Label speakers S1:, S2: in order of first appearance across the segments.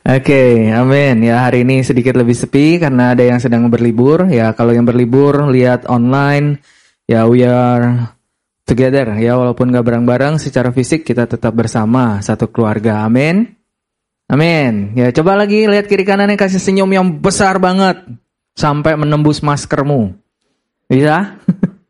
S1: Oke, amin. Ya hari ini sedikit lebih sepi karena ada yang sedang berlibur. Ya kalau yang berlibur lihat online, ya we are together. Ya walaupun gak bareng-bareng, secara fisik kita tetap bersama satu keluarga. Amin. Amin. Ya coba lagi lihat kiri kanannya kasih senyum yang besar banget sampai menembus maskermu. Bisa?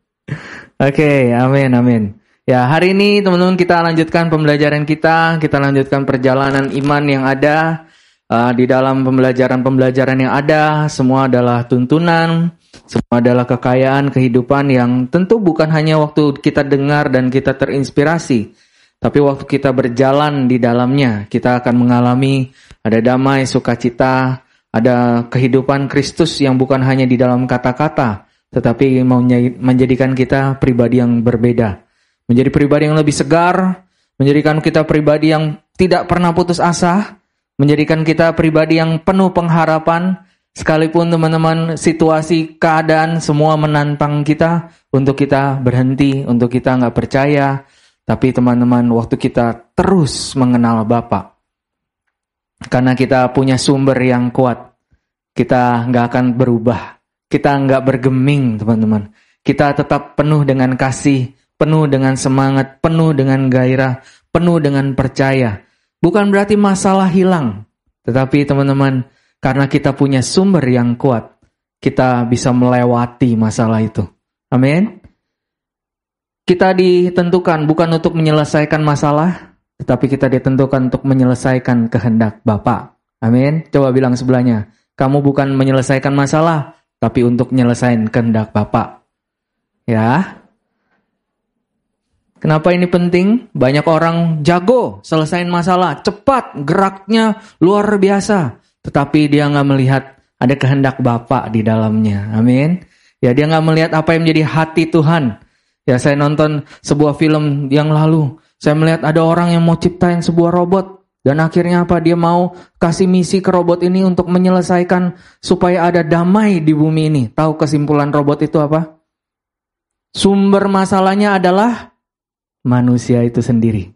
S1: Oke, amin, amin. Ya, hari ini teman-teman kita lanjutkan pembelajaran kita, kita lanjutkan perjalanan iman yang ada uh, di dalam pembelajaran-pembelajaran yang ada, semua adalah tuntunan, semua adalah kekayaan kehidupan yang tentu bukan hanya waktu kita dengar dan kita terinspirasi, tapi waktu kita berjalan di dalamnya, kita akan mengalami ada damai, sukacita, ada kehidupan Kristus yang bukan hanya di dalam kata-kata, tetapi mau menjadikan kita pribadi yang berbeda. Menjadi pribadi yang lebih segar, menjadikan kita pribadi yang tidak pernah putus asa, menjadikan kita pribadi yang penuh pengharapan, sekalipun teman-teman situasi keadaan semua menantang kita untuk kita berhenti, untuk kita nggak percaya, tapi teman-teman waktu kita terus mengenal Bapak, karena kita punya sumber yang kuat, kita nggak akan berubah, kita nggak bergeming teman-teman, kita tetap penuh dengan kasih, penuh dengan semangat, penuh dengan gairah, penuh dengan percaya. Bukan berarti masalah hilang, tetapi teman-teman, karena kita punya sumber yang kuat, kita bisa melewati masalah itu. Amin. Kita ditentukan bukan untuk menyelesaikan masalah, tetapi kita ditentukan untuk menyelesaikan kehendak Bapa. Amin. Coba bilang sebelahnya, kamu bukan menyelesaikan masalah, tapi untuk menyelesaikan kehendak Bapa. Ya, Kenapa ini penting? Banyak orang jago selesaiin masalah, cepat, geraknya luar biasa. Tetapi dia nggak melihat ada kehendak Bapak di dalamnya. Amin. Ya dia nggak melihat apa yang menjadi hati Tuhan. Ya saya nonton sebuah film yang lalu. Saya melihat ada orang yang mau ciptain sebuah robot. Dan akhirnya apa? Dia mau kasih misi ke robot ini untuk menyelesaikan supaya ada damai di bumi ini. Tahu kesimpulan robot itu apa? Sumber masalahnya adalah manusia itu sendiri.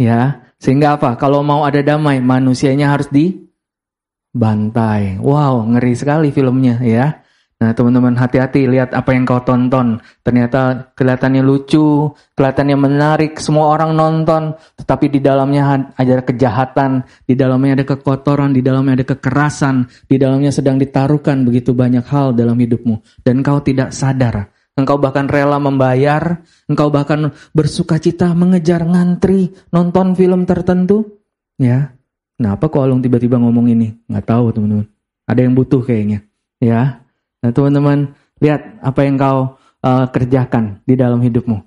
S1: Ya, sehingga apa? Kalau mau ada damai, manusianya harus dibantai. Wow, ngeri sekali filmnya ya. Nah, teman-teman hati-hati lihat apa yang kau tonton. Ternyata kelihatannya lucu, kelihatannya menarik, semua orang nonton, tetapi di dalamnya ada kejahatan, di dalamnya ada kekotoran, di dalamnya ada kekerasan, di dalamnya sedang ditaruhkan begitu banyak hal dalam hidupmu dan kau tidak sadar. Engkau bahkan rela membayar, engkau bahkan bersuka cita mengejar ngantri nonton film tertentu. Ya, kenapa kok Alung tiba-tiba ngomong ini? Nggak tahu teman-teman. Ada yang butuh kayaknya. Ya, nah teman-teman lihat apa yang kau uh, kerjakan di dalam hidupmu.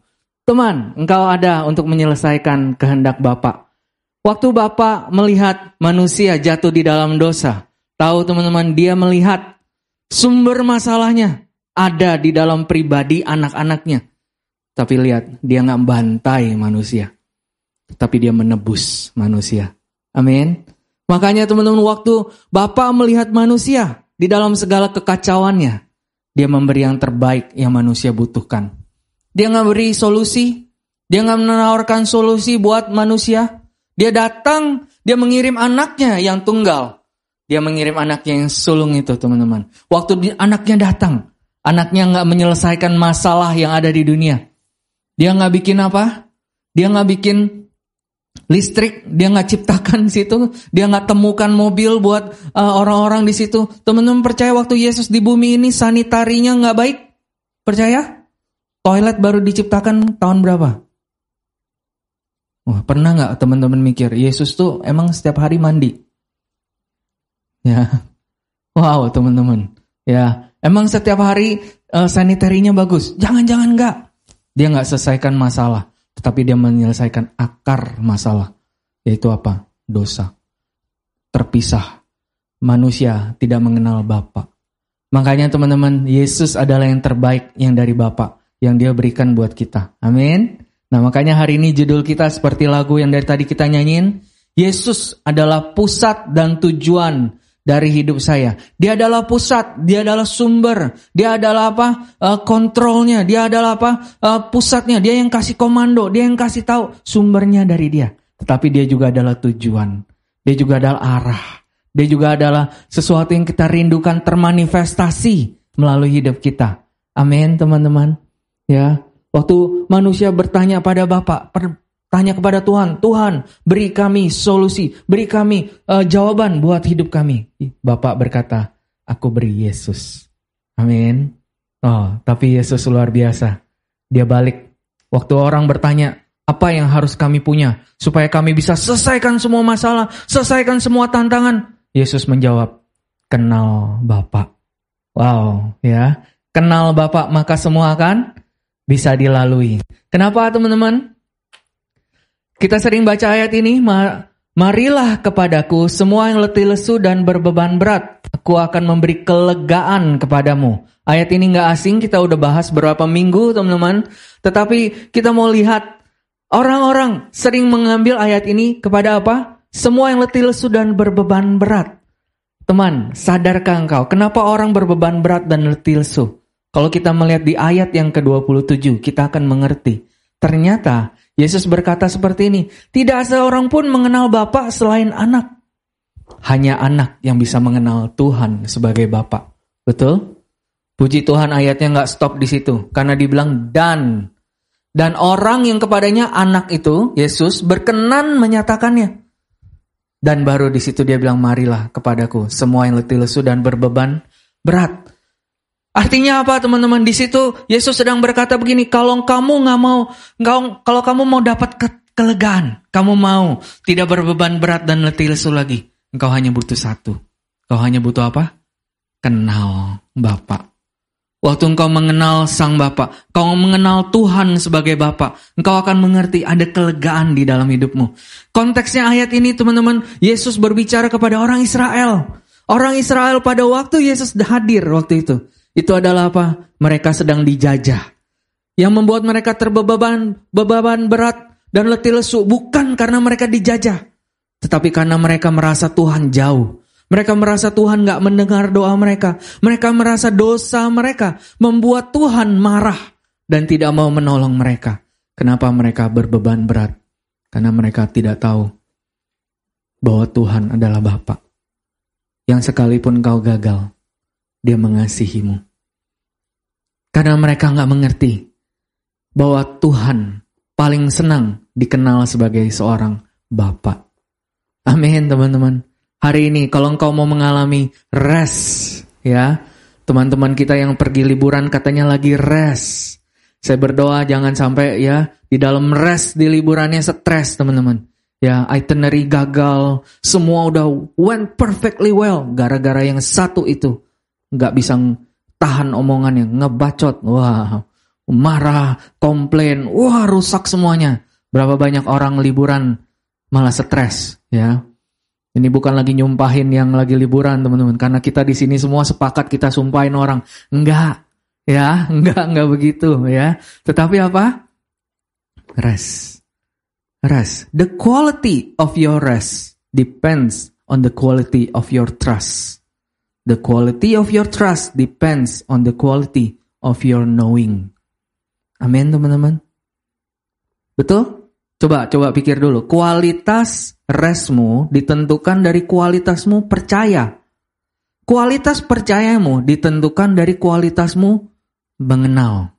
S1: Teman, engkau ada untuk menyelesaikan kehendak Bapak. Waktu Bapak melihat manusia jatuh di dalam dosa, tahu teman-teman dia melihat sumber masalahnya ada di dalam pribadi anak-anaknya. Tapi lihat, dia nggak bantai manusia. Tapi dia menebus manusia. Amin. Makanya teman-teman waktu Bapak melihat manusia di dalam segala kekacauannya. Dia memberi yang terbaik yang manusia butuhkan. Dia nggak beri solusi. Dia nggak menawarkan solusi buat manusia. Dia datang, dia mengirim anaknya yang tunggal. Dia mengirim anaknya yang sulung itu teman-teman. Waktu anaknya datang, Anaknya nggak menyelesaikan masalah yang ada di dunia. Dia nggak bikin apa? Dia nggak bikin listrik, dia nggak ciptakan di situ, dia nggak temukan mobil buat uh, orang-orang di situ. Teman-teman percaya waktu Yesus di bumi ini sanitarinya nggak baik? Percaya? Toilet baru diciptakan tahun berapa? Wah, pernah nggak teman-teman mikir Yesus tuh emang setiap hari mandi? Ya, wow teman-teman. Ya, Emang setiap hari uh, sanitarinya bagus? Jangan-jangan enggak. Dia nggak selesaikan masalah, tetapi dia menyelesaikan akar masalah, yaitu apa? Dosa. Terpisah. Manusia tidak mengenal Bapa. Makanya teman-teman, Yesus adalah yang terbaik yang dari Bapa yang dia berikan buat kita. Amin. Nah makanya hari ini judul kita seperti lagu yang dari tadi kita nyanyiin. Yesus adalah pusat dan tujuan dari hidup saya. Dia adalah pusat, dia adalah sumber, dia adalah apa? Uh, kontrolnya, dia adalah apa? Uh, pusatnya, dia yang kasih komando, dia yang kasih tahu sumbernya dari dia. Tetapi dia juga adalah tujuan. Dia juga adalah arah. Dia juga adalah sesuatu yang kita rindukan termanifestasi melalui hidup kita. Amin, teman-teman. Ya, waktu manusia bertanya pada Bapak, tanya kepada Tuhan, Tuhan, beri kami solusi, beri kami uh, jawaban buat hidup kami. Bapak berkata, aku beri Yesus. Amin. Oh, tapi Yesus luar biasa. Dia balik. Waktu orang bertanya, apa yang harus kami punya supaya kami bisa selesaikan semua masalah, selesaikan semua tantangan? Yesus menjawab, kenal Bapak. Wow, ya. Kenal Bapak maka semua akan bisa dilalui. Kenapa teman-teman? Kita sering baca ayat ini, Marilah kepadaku semua yang letih lesu dan berbeban berat. Aku akan memberi kelegaan kepadamu. Ayat ini nggak asing, kita udah bahas berapa minggu teman-teman. Tetapi kita mau lihat Orang-orang sering mengambil ayat ini kepada apa? Semua yang letih lesu dan berbeban berat. Teman, sadarkah engkau kenapa orang berbeban berat dan letih lesu? Kalau kita melihat di ayat yang ke-27, kita akan mengerti. Ternyata Yesus berkata seperti ini, tidak seorang pun mengenal Bapa selain anak. Hanya anak yang bisa mengenal Tuhan sebagai Bapa. Betul? Puji Tuhan ayatnya nggak stop di situ. Karena dibilang dan dan orang yang kepadanya anak itu, Yesus, berkenan menyatakannya. Dan baru di situ dia bilang, marilah kepadaku, semua yang letih lesu dan berbeban berat. Artinya apa teman-teman? Di situ Yesus sedang berkata begini, kalau kamu nggak mau, kalau kamu mau dapat ke, kelegaan, kamu mau tidak berbeban berat dan letih lesu lagi, engkau hanya butuh satu. Kau hanya butuh apa? Kenal Bapak. Waktu engkau mengenal Sang Bapa, kau mengenal Tuhan sebagai Bapa, engkau akan mengerti ada kelegaan di dalam hidupmu. Konteksnya ayat ini teman-teman, Yesus berbicara kepada orang Israel. Orang Israel pada waktu Yesus hadir waktu itu. Itu adalah apa? Mereka sedang dijajah. Yang membuat mereka terbeban beban berat dan letih lesu bukan karena mereka dijajah, tetapi karena mereka merasa Tuhan jauh. Mereka merasa Tuhan gak mendengar doa mereka. Mereka merasa dosa mereka membuat Tuhan marah dan tidak mau menolong mereka. Kenapa mereka berbeban berat? Karena mereka tidak tahu bahwa Tuhan adalah Bapa. Yang sekalipun kau gagal, dia mengasihimu. Karena mereka gak mengerti bahwa Tuhan paling senang dikenal sebagai seorang Bapa. Amin teman-teman. Hari ini kalau engkau mau mengalami rest, ya, teman-teman kita yang pergi liburan katanya lagi rest. Saya berdoa jangan sampai ya di dalam rest di liburannya stres teman-teman. Ya itinerary gagal, semua udah went perfectly well. Gara-gara yang satu itu nggak bisa tahan omongannya, ngebacot, wah marah, komplain, wah rusak semuanya. Berapa banyak orang liburan malah stres, ya ini bukan lagi nyumpahin yang lagi liburan teman-teman. Karena kita di sini semua sepakat kita sumpahin orang. Enggak. Ya, enggak, enggak begitu ya. Tetapi apa? Rest. Rest. The quality of your rest depends on the quality of your trust. The quality of your trust depends on the quality of your knowing. Amin teman-teman. Betul? Coba coba pikir dulu, kualitas resmu ditentukan dari kualitasmu percaya. Kualitas percayamu ditentukan dari kualitasmu mengenal.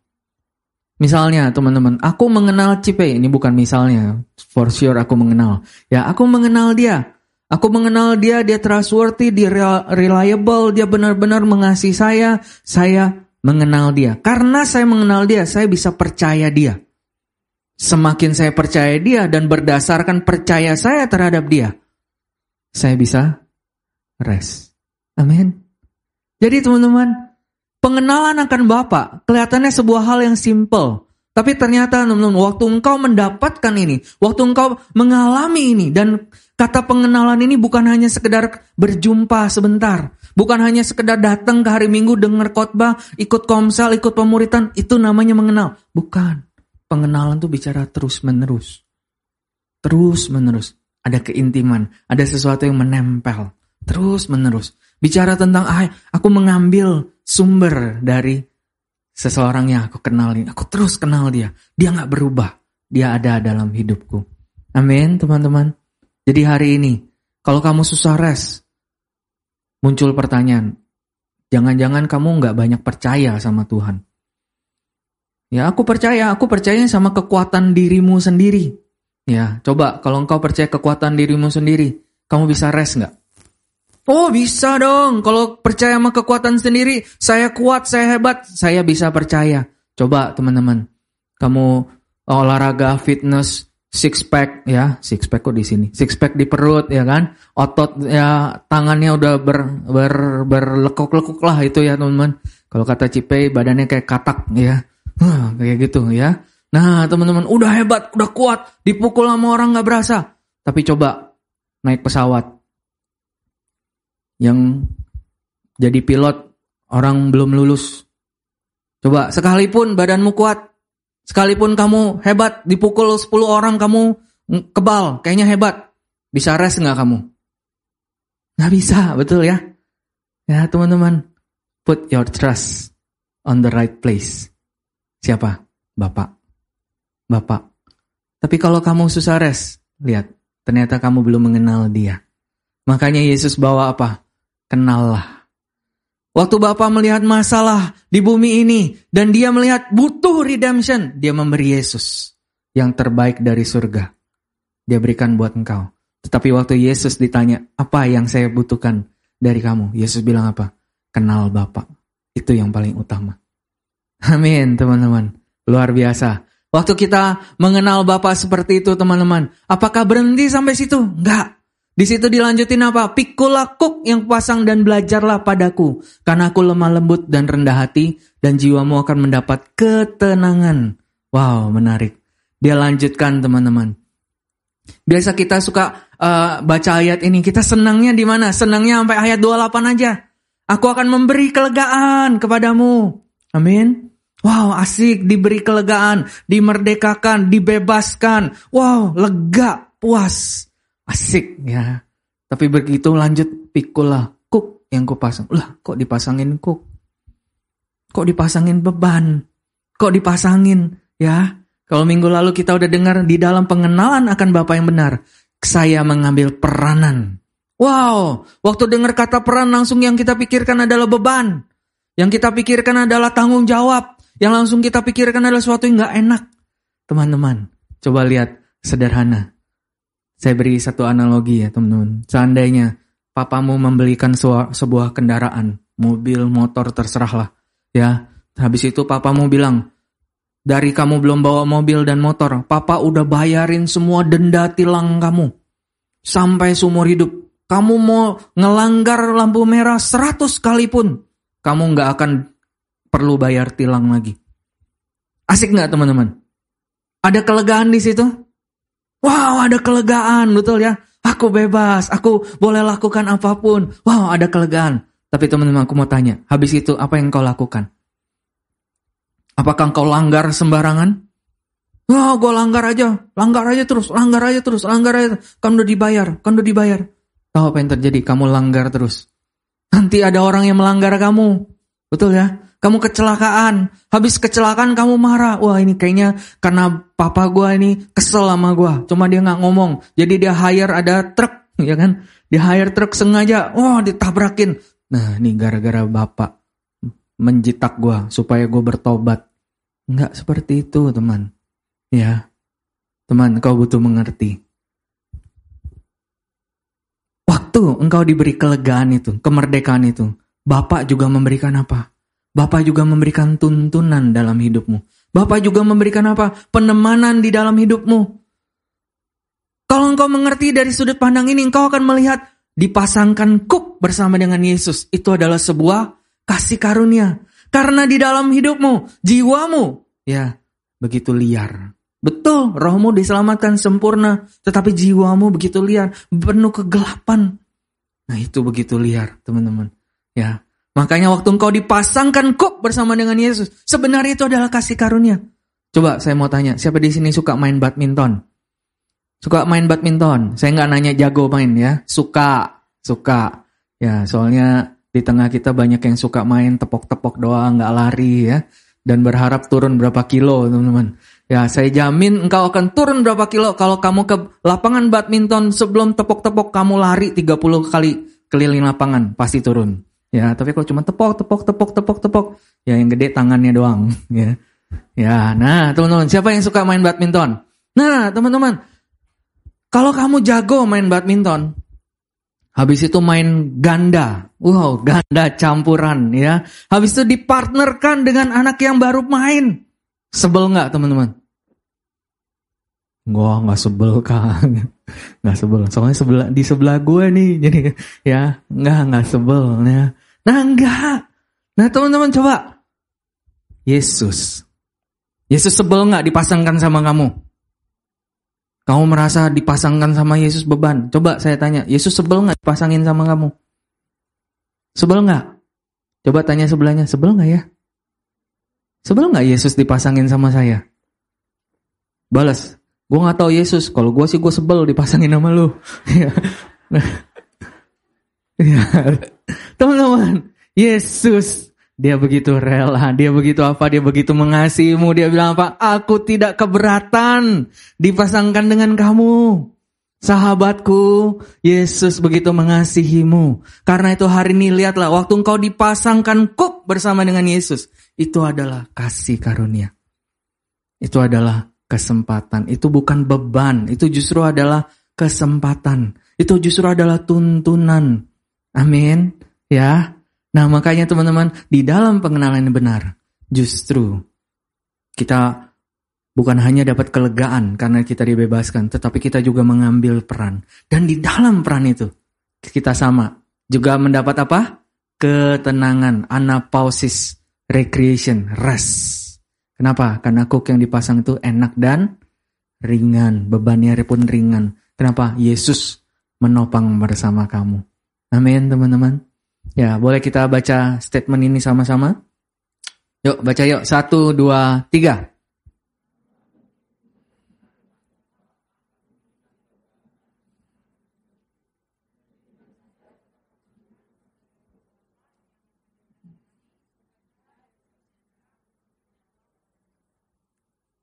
S1: Misalnya teman-teman, aku mengenal Cipe, ini bukan misalnya, for sure aku mengenal. Ya, aku mengenal dia. Aku mengenal dia, dia trustworthy, dia reliable, dia benar-benar mengasihi saya. Saya mengenal dia. Karena saya mengenal dia, saya bisa percaya dia. Semakin saya percaya dia dan berdasarkan percaya saya terhadap dia, saya bisa rest. Amin. Jadi teman-teman, pengenalan akan Bapak kelihatannya sebuah hal yang simple. Tapi ternyata teman-teman, waktu engkau mendapatkan ini, waktu engkau mengalami ini, dan kata pengenalan ini bukan hanya sekedar berjumpa sebentar. Bukan hanya sekedar datang ke hari Minggu dengar khotbah, ikut komsel, ikut pemuritan, itu namanya mengenal. Bukan pengenalan tuh bicara terus menerus. Terus menerus. Ada keintiman, ada sesuatu yang menempel. Terus menerus. Bicara tentang, ah, aku mengambil sumber dari seseorang yang aku kenalin. Aku terus kenal dia. Dia gak berubah. Dia ada dalam hidupku. Amin teman-teman. Jadi hari ini, kalau kamu susah res, muncul pertanyaan, jangan-jangan kamu nggak banyak percaya sama Tuhan. Ya, aku percaya, aku percaya sama kekuatan dirimu sendiri. Ya, coba kalau engkau percaya kekuatan dirimu sendiri, kamu bisa rest nggak? Oh bisa dong, kalau percaya sama kekuatan sendiri, saya kuat, saya hebat, saya bisa percaya. Coba teman-teman, kamu olahraga, fitness, six pack ya, six pack kok di sini, six pack di perut ya kan, otot ya tangannya udah ber, ber berlekuk-lekuk lah itu ya teman-teman. Kalau kata Cipe badannya kayak katak ya, kayak gitu ya. Nah teman-teman udah hebat, udah kuat, dipukul sama orang nggak berasa. Tapi coba naik pesawat yang jadi pilot orang belum lulus. Coba sekalipun badanmu kuat, sekalipun kamu hebat, dipukul 10 orang kamu kebal, kayaknya hebat. Bisa rest nggak kamu? Nggak bisa, betul ya? Ya teman-teman, put your trust on the right place. Siapa? Bapak. Bapak. Tapi kalau kamu susah res, lihat, ternyata kamu belum mengenal dia. Makanya Yesus bawa apa? Kenallah. Waktu Bapak melihat masalah di bumi ini dan dia melihat butuh redemption, dia memberi Yesus yang terbaik dari surga. Dia berikan buat engkau. Tetapi waktu Yesus ditanya, apa yang saya butuhkan dari kamu? Yesus bilang apa? Kenal Bapak. Itu yang paling utama. Amin, teman-teman. Luar biasa. Waktu kita mengenal Bapak seperti itu, teman-teman, apakah berhenti sampai situ? Enggak. Di situ dilanjutin apa? Pikulah kuk yang pasang dan belajarlah padaku, karena aku lemah lembut dan rendah hati, dan jiwamu akan mendapat ketenangan. Wow, menarik. Dia lanjutkan, teman-teman. Biasa kita suka uh, baca ayat ini, kita senangnya di mana? Senangnya sampai ayat 28 aja. Aku akan memberi kelegaan kepadamu. Amin. Wow, asik, diberi kelegaan, dimerdekakan, dibebaskan. Wow, lega, puas. Asik ya. Tapi begitu lanjut pikul lah, kuk yang kupasang. Lah, kok dipasangin kuk? Kok dipasangin beban? Kok dipasangin ya? Kalau minggu lalu kita udah dengar di dalam pengenalan akan Bapak yang benar, saya mengambil peranan. Wow, waktu dengar kata peran langsung yang kita pikirkan adalah beban. Yang kita pikirkan adalah tanggung jawab. Yang langsung kita pikirkan adalah sesuatu yang gak enak. Teman-teman, coba lihat sederhana. Saya beri satu analogi ya teman-teman. Seandainya papamu membelikan sebuah kendaraan, mobil, motor, terserahlah. Ya, habis itu papamu bilang, dari kamu belum bawa mobil dan motor, papa udah bayarin semua denda tilang kamu. Sampai seumur hidup. Kamu mau ngelanggar lampu merah seratus kali pun kamu nggak akan perlu bayar tilang lagi. Asik nggak teman-teman? Ada kelegaan di situ? Wow, ada kelegaan, betul ya. Aku bebas, aku boleh lakukan apa pun. Wow, ada kelegaan. Tapi teman-teman aku mau tanya, habis itu apa yang kau lakukan? Apakah kau langgar sembarangan? Wah, wow, gue langgar aja, langgar aja terus, langgar aja terus, langgar aja. Kan udah dibayar, kan udah dibayar. Tahu apa yang terjadi? Kamu langgar terus. Nanti ada orang yang melanggar kamu. Betul ya? Kamu kecelakaan. Habis kecelakaan kamu marah. Wah ini kayaknya karena papa gue ini kesel sama gue. Cuma dia nggak ngomong. Jadi dia hire ada truk. Ya kan? Dia hire truk sengaja. Wah ditabrakin. Nah ini gara-gara bapak menjitak gue. Supaya gue bertobat. Nggak seperti itu teman. Ya. Teman kau butuh mengerti. Waktu engkau diberi kelegaan itu, kemerdekaan itu, Bapak juga memberikan apa? Bapak juga memberikan tuntunan dalam hidupmu. Bapak juga memberikan apa? Penemanan di dalam hidupmu. Kalau engkau mengerti dari sudut pandang ini, engkau akan melihat dipasangkan kuk bersama dengan Yesus. Itu adalah sebuah kasih karunia. Karena di dalam hidupmu, jiwamu, ya begitu liar. Betul, rohmu diselamatkan sempurna, tetapi jiwamu begitu liar, penuh kegelapan. Nah itu begitu liar teman-teman. Ya, Makanya waktu engkau dipasangkan kok bersama dengan Yesus, sebenarnya itu adalah kasih karunia. Coba saya mau tanya, siapa di sini suka main badminton? Suka main badminton? Saya nggak nanya jago main ya, suka, suka. Ya, soalnya di tengah kita banyak yang suka main tepok-tepok doang, nggak lari ya, dan berharap turun berapa kilo, teman-teman. Ya, saya jamin engkau akan turun berapa kilo kalau kamu ke lapangan badminton sebelum tepok-tepok kamu lari 30 kali keliling lapangan pasti turun. Ya, tapi kalau cuma tepok, tepok, tepok, tepok, tepok, ya yang gede tangannya doang. Ya, ya. Nah, teman-teman, siapa yang suka main badminton? Nah, teman-teman, kalau kamu jago main badminton, habis itu main ganda, wow, ganda campuran, ya. Habis itu dipartnerkan dengan anak yang baru main, sebel nggak, teman-teman? Gua nggak sebel kan, nggak sebel. Soalnya sebelah di sebelah gue nih, jadi ya nggak nggak sebel. Ya. Nah nggak. Nah teman-teman coba, Yesus, Yesus sebel nggak dipasangkan sama kamu? Kamu merasa dipasangkan sama Yesus beban? Coba saya tanya, Yesus sebel nggak dipasangin sama kamu? Sebel nggak? Coba tanya sebelahnya, sebel nggak ya? Sebel nggak Yesus dipasangin sama saya? Balas, Gue gak tahu Yesus. Kalau gue sih gue sebel dipasangin nama lu. Teman-teman, Yesus dia begitu rela, dia begitu apa, dia begitu mengasihimu, dia bilang apa? Aku tidak keberatan dipasangkan dengan kamu. Sahabatku, Yesus begitu mengasihimu. Karena itu hari ini lihatlah, waktu engkau dipasangkan kup bersama dengan Yesus. Itu adalah kasih karunia. Itu adalah kesempatan. Itu bukan beban, itu justru adalah kesempatan. Itu justru adalah tuntunan. Amin. Ya. Nah, makanya teman-teman, di dalam pengenalan yang benar, justru kita bukan hanya dapat kelegaan karena kita dibebaskan, tetapi kita juga mengambil peran. Dan di dalam peran itu, kita sama juga mendapat apa? Ketenangan, anapausis, recreation, rest. Kenapa? Karena kuk yang dipasang itu enak dan ringan. Bebannya pun ringan. Kenapa? Yesus menopang bersama kamu. Amin teman-teman. Ya boleh kita baca statement ini sama-sama? Yuk baca yuk. Satu, dua, tiga.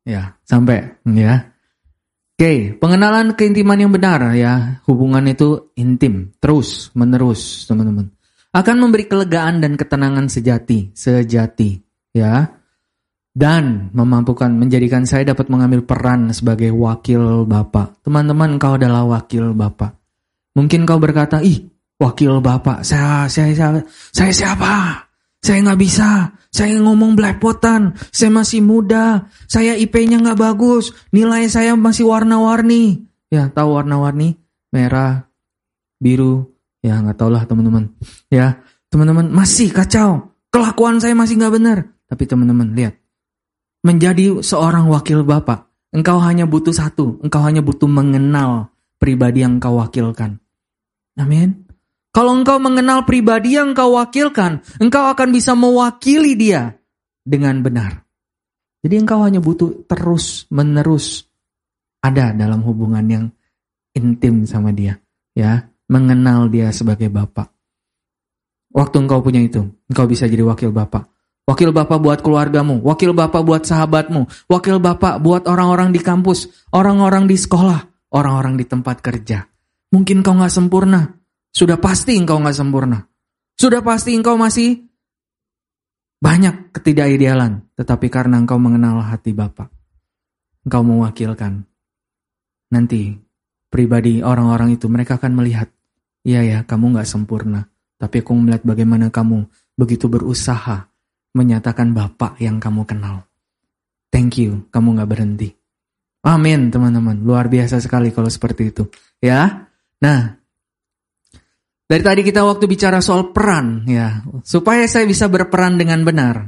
S1: Ya, sampai ya. Oke, pengenalan keintiman yang benar ya. Hubungan itu intim, terus menerus, teman-teman. Akan memberi kelegaan dan ketenangan sejati, sejati, ya. Dan memampukan menjadikan saya dapat mengambil peran sebagai wakil Bapak. Teman-teman, kau adalah wakil Bapak. Mungkin kau berkata, "Ih, wakil Bapak, saya saya saya, saya siapa? Saya nggak bisa. Saya ngomong belepotan. Saya masih muda. Saya IP-nya nggak bagus. Nilai saya masih warna-warni. Ya, tahu warna-warni? Merah, biru. Ya, nggak tahu lah teman-teman. Ya, teman-teman masih kacau. Kelakuan saya masih nggak benar. Tapi teman-teman lihat, menjadi seorang wakil bapak, engkau hanya butuh satu. Engkau hanya butuh mengenal pribadi yang engkau wakilkan. Amin. Kalau engkau mengenal pribadi yang engkau wakilkan, engkau akan bisa mewakili dia dengan benar. Jadi engkau hanya butuh terus menerus ada dalam hubungan yang intim sama dia, ya, mengenal dia sebagai bapak. Waktu engkau punya itu, engkau bisa jadi wakil bapak. Wakil bapak buat keluargamu, wakil bapak buat sahabatmu, wakil bapak buat orang-orang di kampus, orang-orang di sekolah, orang-orang di tempat kerja. Mungkin kau nggak sempurna, sudah pasti engkau nggak sempurna. Sudah pasti engkau masih banyak ketidakidealan. Tetapi karena engkau mengenal hati Bapa, engkau mewakilkan. Nanti pribadi orang-orang itu mereka akan melihat, iya ya kamu nggak sempurna. Tapi aku melihat bagaimana kamu begitu berusaha menyatakan Bapak yang kamu kenal. Thank you, kamu nggak berhenti. Amin teman-teman, luar biasa sekali kalau seperti itu. Ya, nah dari tadi kita waktu bicara soal peran ya, supaya saya bisa berperan dengan benar.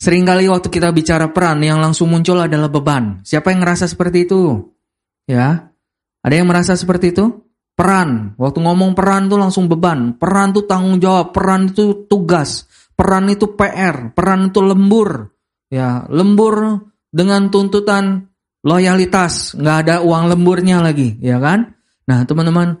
S1: Seringkali waktu kita bicara peran yang langsung muncul adalah beban. Siapa yang ngerasa seperti itu? Ya. Ada yang merasa seperti itu? Peran. Waktu ngomong peran tuh langsung beban. Peran tuh tanggung jawab, peran itu tugas, peran itu PR, peran itu lembur. Ya, lembur dengan tuntutan loyalitas, nggak ada uang lemburnya lagi, ya kan? Nah, teman-teman,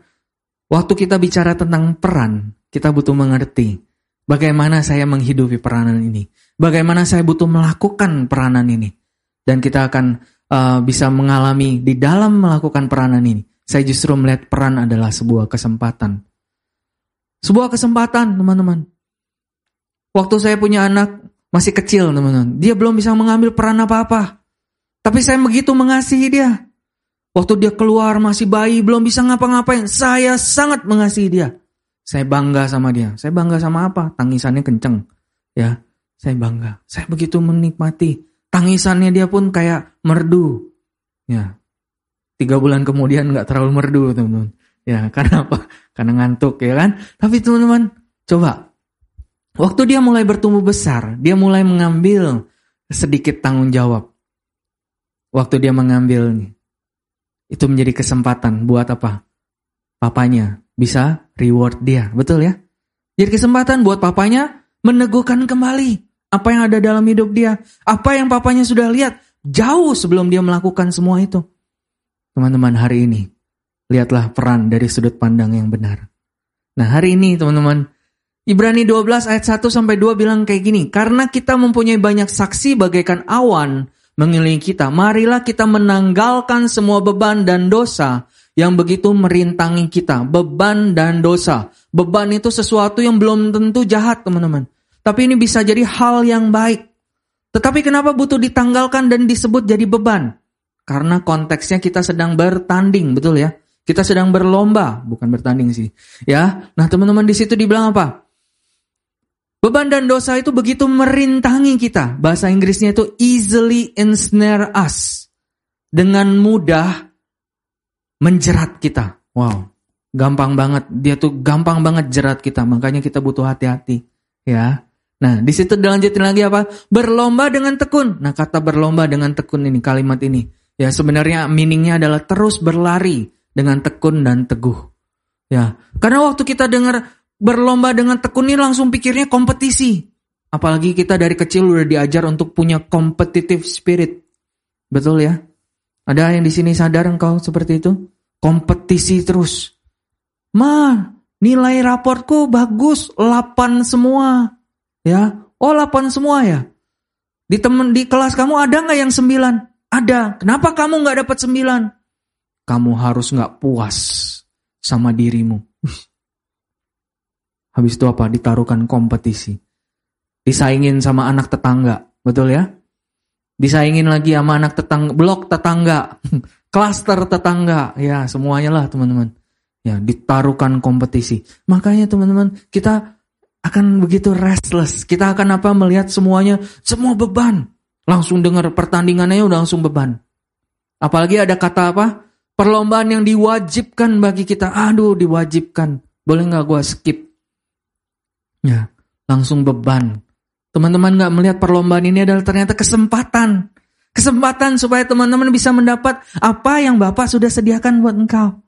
S1: Waktu kita bicara tentang peran, kita butuh mengerti bagaimana saya menghidupi peranan ini. Bagaimana saya butuh melakukan peranan ini. Dan kita akan uh, bisa mengalami di dalam melakukan peranan ini. Saya justru melihat peran adalah sebuah kesempatan. Sebuah kesempatan, teman-teman. Waktu saya punya anak masih kecil, teman-teman. Dia belum bisa mengambil peran apa-apa. Tapi saya begitu mengasihi dia. Waktu dia keluar masih bayi, belum bisa ngapa-ngapain. Saya sangat mengasihi dia. Saya bangga sama dia. Saya bangga sama apa? Tangisannya kenceng. Ya, saya bangga. Saya begitu menikmati. Tangisannya dia pun kayak merdu. Ya, tiga bulan kemudian nggak terlalu merdu, teman-teman. Ya, karena apa? Karena ngantuk, ya kan? Tapi teman-teman, coba. Waktu dia mulai bertumbuh besar, dia mulai mengambil sedikit tanggung jawab. Waktu dia mengambil nih, itu menjadi kesempatan buat apa? Papanya bisa reward dia, betul ya? Jadi kesempatan buat papanya meneguhkan kembali apa yang ada dalam hidup dia, apa yang papanya sudah lihat jauh sebelum dia melakukan semua itu. Teman-teman hari ini, lihatlah peran dari sudut pandang yang benar. Nah hari ini teman-teman, Ibrani 12 ayat 1 sampai 2 bilang kayak gini, karena kita mempunyai banyak saksi bagaikan awan mengelilingi kita. Marilah kita menanggalkan semua beban dan dosa yang begitu merintangi kita. Beban dan dosa. Beban itu sesuatu yang belum tentu jahat, teman-teman. Tapi ini bisa jadi hal yang baik. Tetapi kenapa butuh ditanggalkan dan disebut jadi beban? Karena konteksnya kita sedang bertanding, betul ya? Kita sedang berlomba, bukan bertanding sih. Ya, nah teman-teman di situ dibilang apa? Beban dan dosa itu begitu merintangi kita. Bahasa Inggrisnya itu easily ensnare us. Dengan mudah menjerat kita. Wow, gampang banget. Dia tuh gampang banget jerat kita. Makanya kita butuh hati-hati. Ya. Nah, di situ dilanjutin lagi apa? Berlomba dengan tekun. Nah, kata berlomba dengan tekun ini, kalimat ini. Ya, sebenarnya meaningnya adalah terus berlari dengan tekun dan teguh. Ya, karena waktu kita dengar berlomba dengan tekun ini langsung pikirnya kompetisi. Apalagi kita dari kecil udah diajar untuk punya competitive spirit. Betul ya? Ada yang di sini sadar engkau seperti itu? Kompetisi terus. Ma, nilai raportku bagus, 8 semua. Ya, oh 8 semua ya. Di temen di kelas kamu ada nggak yang 9? Ada. Kenapa kamu nggak dapat 9? Kamu harus nggak puas sama dirimu. Habis itu apa? Ditaruhkan kompetisi. Disaingin sama anak tetangga. Betul ya? Disaingin lagi sama anak tetangga, blok tetangga, klaster tetangga. Ya, semuanya lah teman-teman. Ya, ditaruhkan kompetisi. Makanya teman-teman, kita akan begitu restless. Kita akan apa? Melihat semuanya, semua beban. Langsung dengar pertandingannya udah langsung beban. Apalagi ada kata apa? Perlombaan yang diwajibkan bagi kita. Aduh, diwajibkan. Boleh nggak gue skip? Ya, langsung beban. Teman-teman nggak melihat perlombaan ini adalah ternyata kesempatan. Kesempatan supaya teman-teman bisa mendapat apa yang Bapak sudah sediakan buat engkau.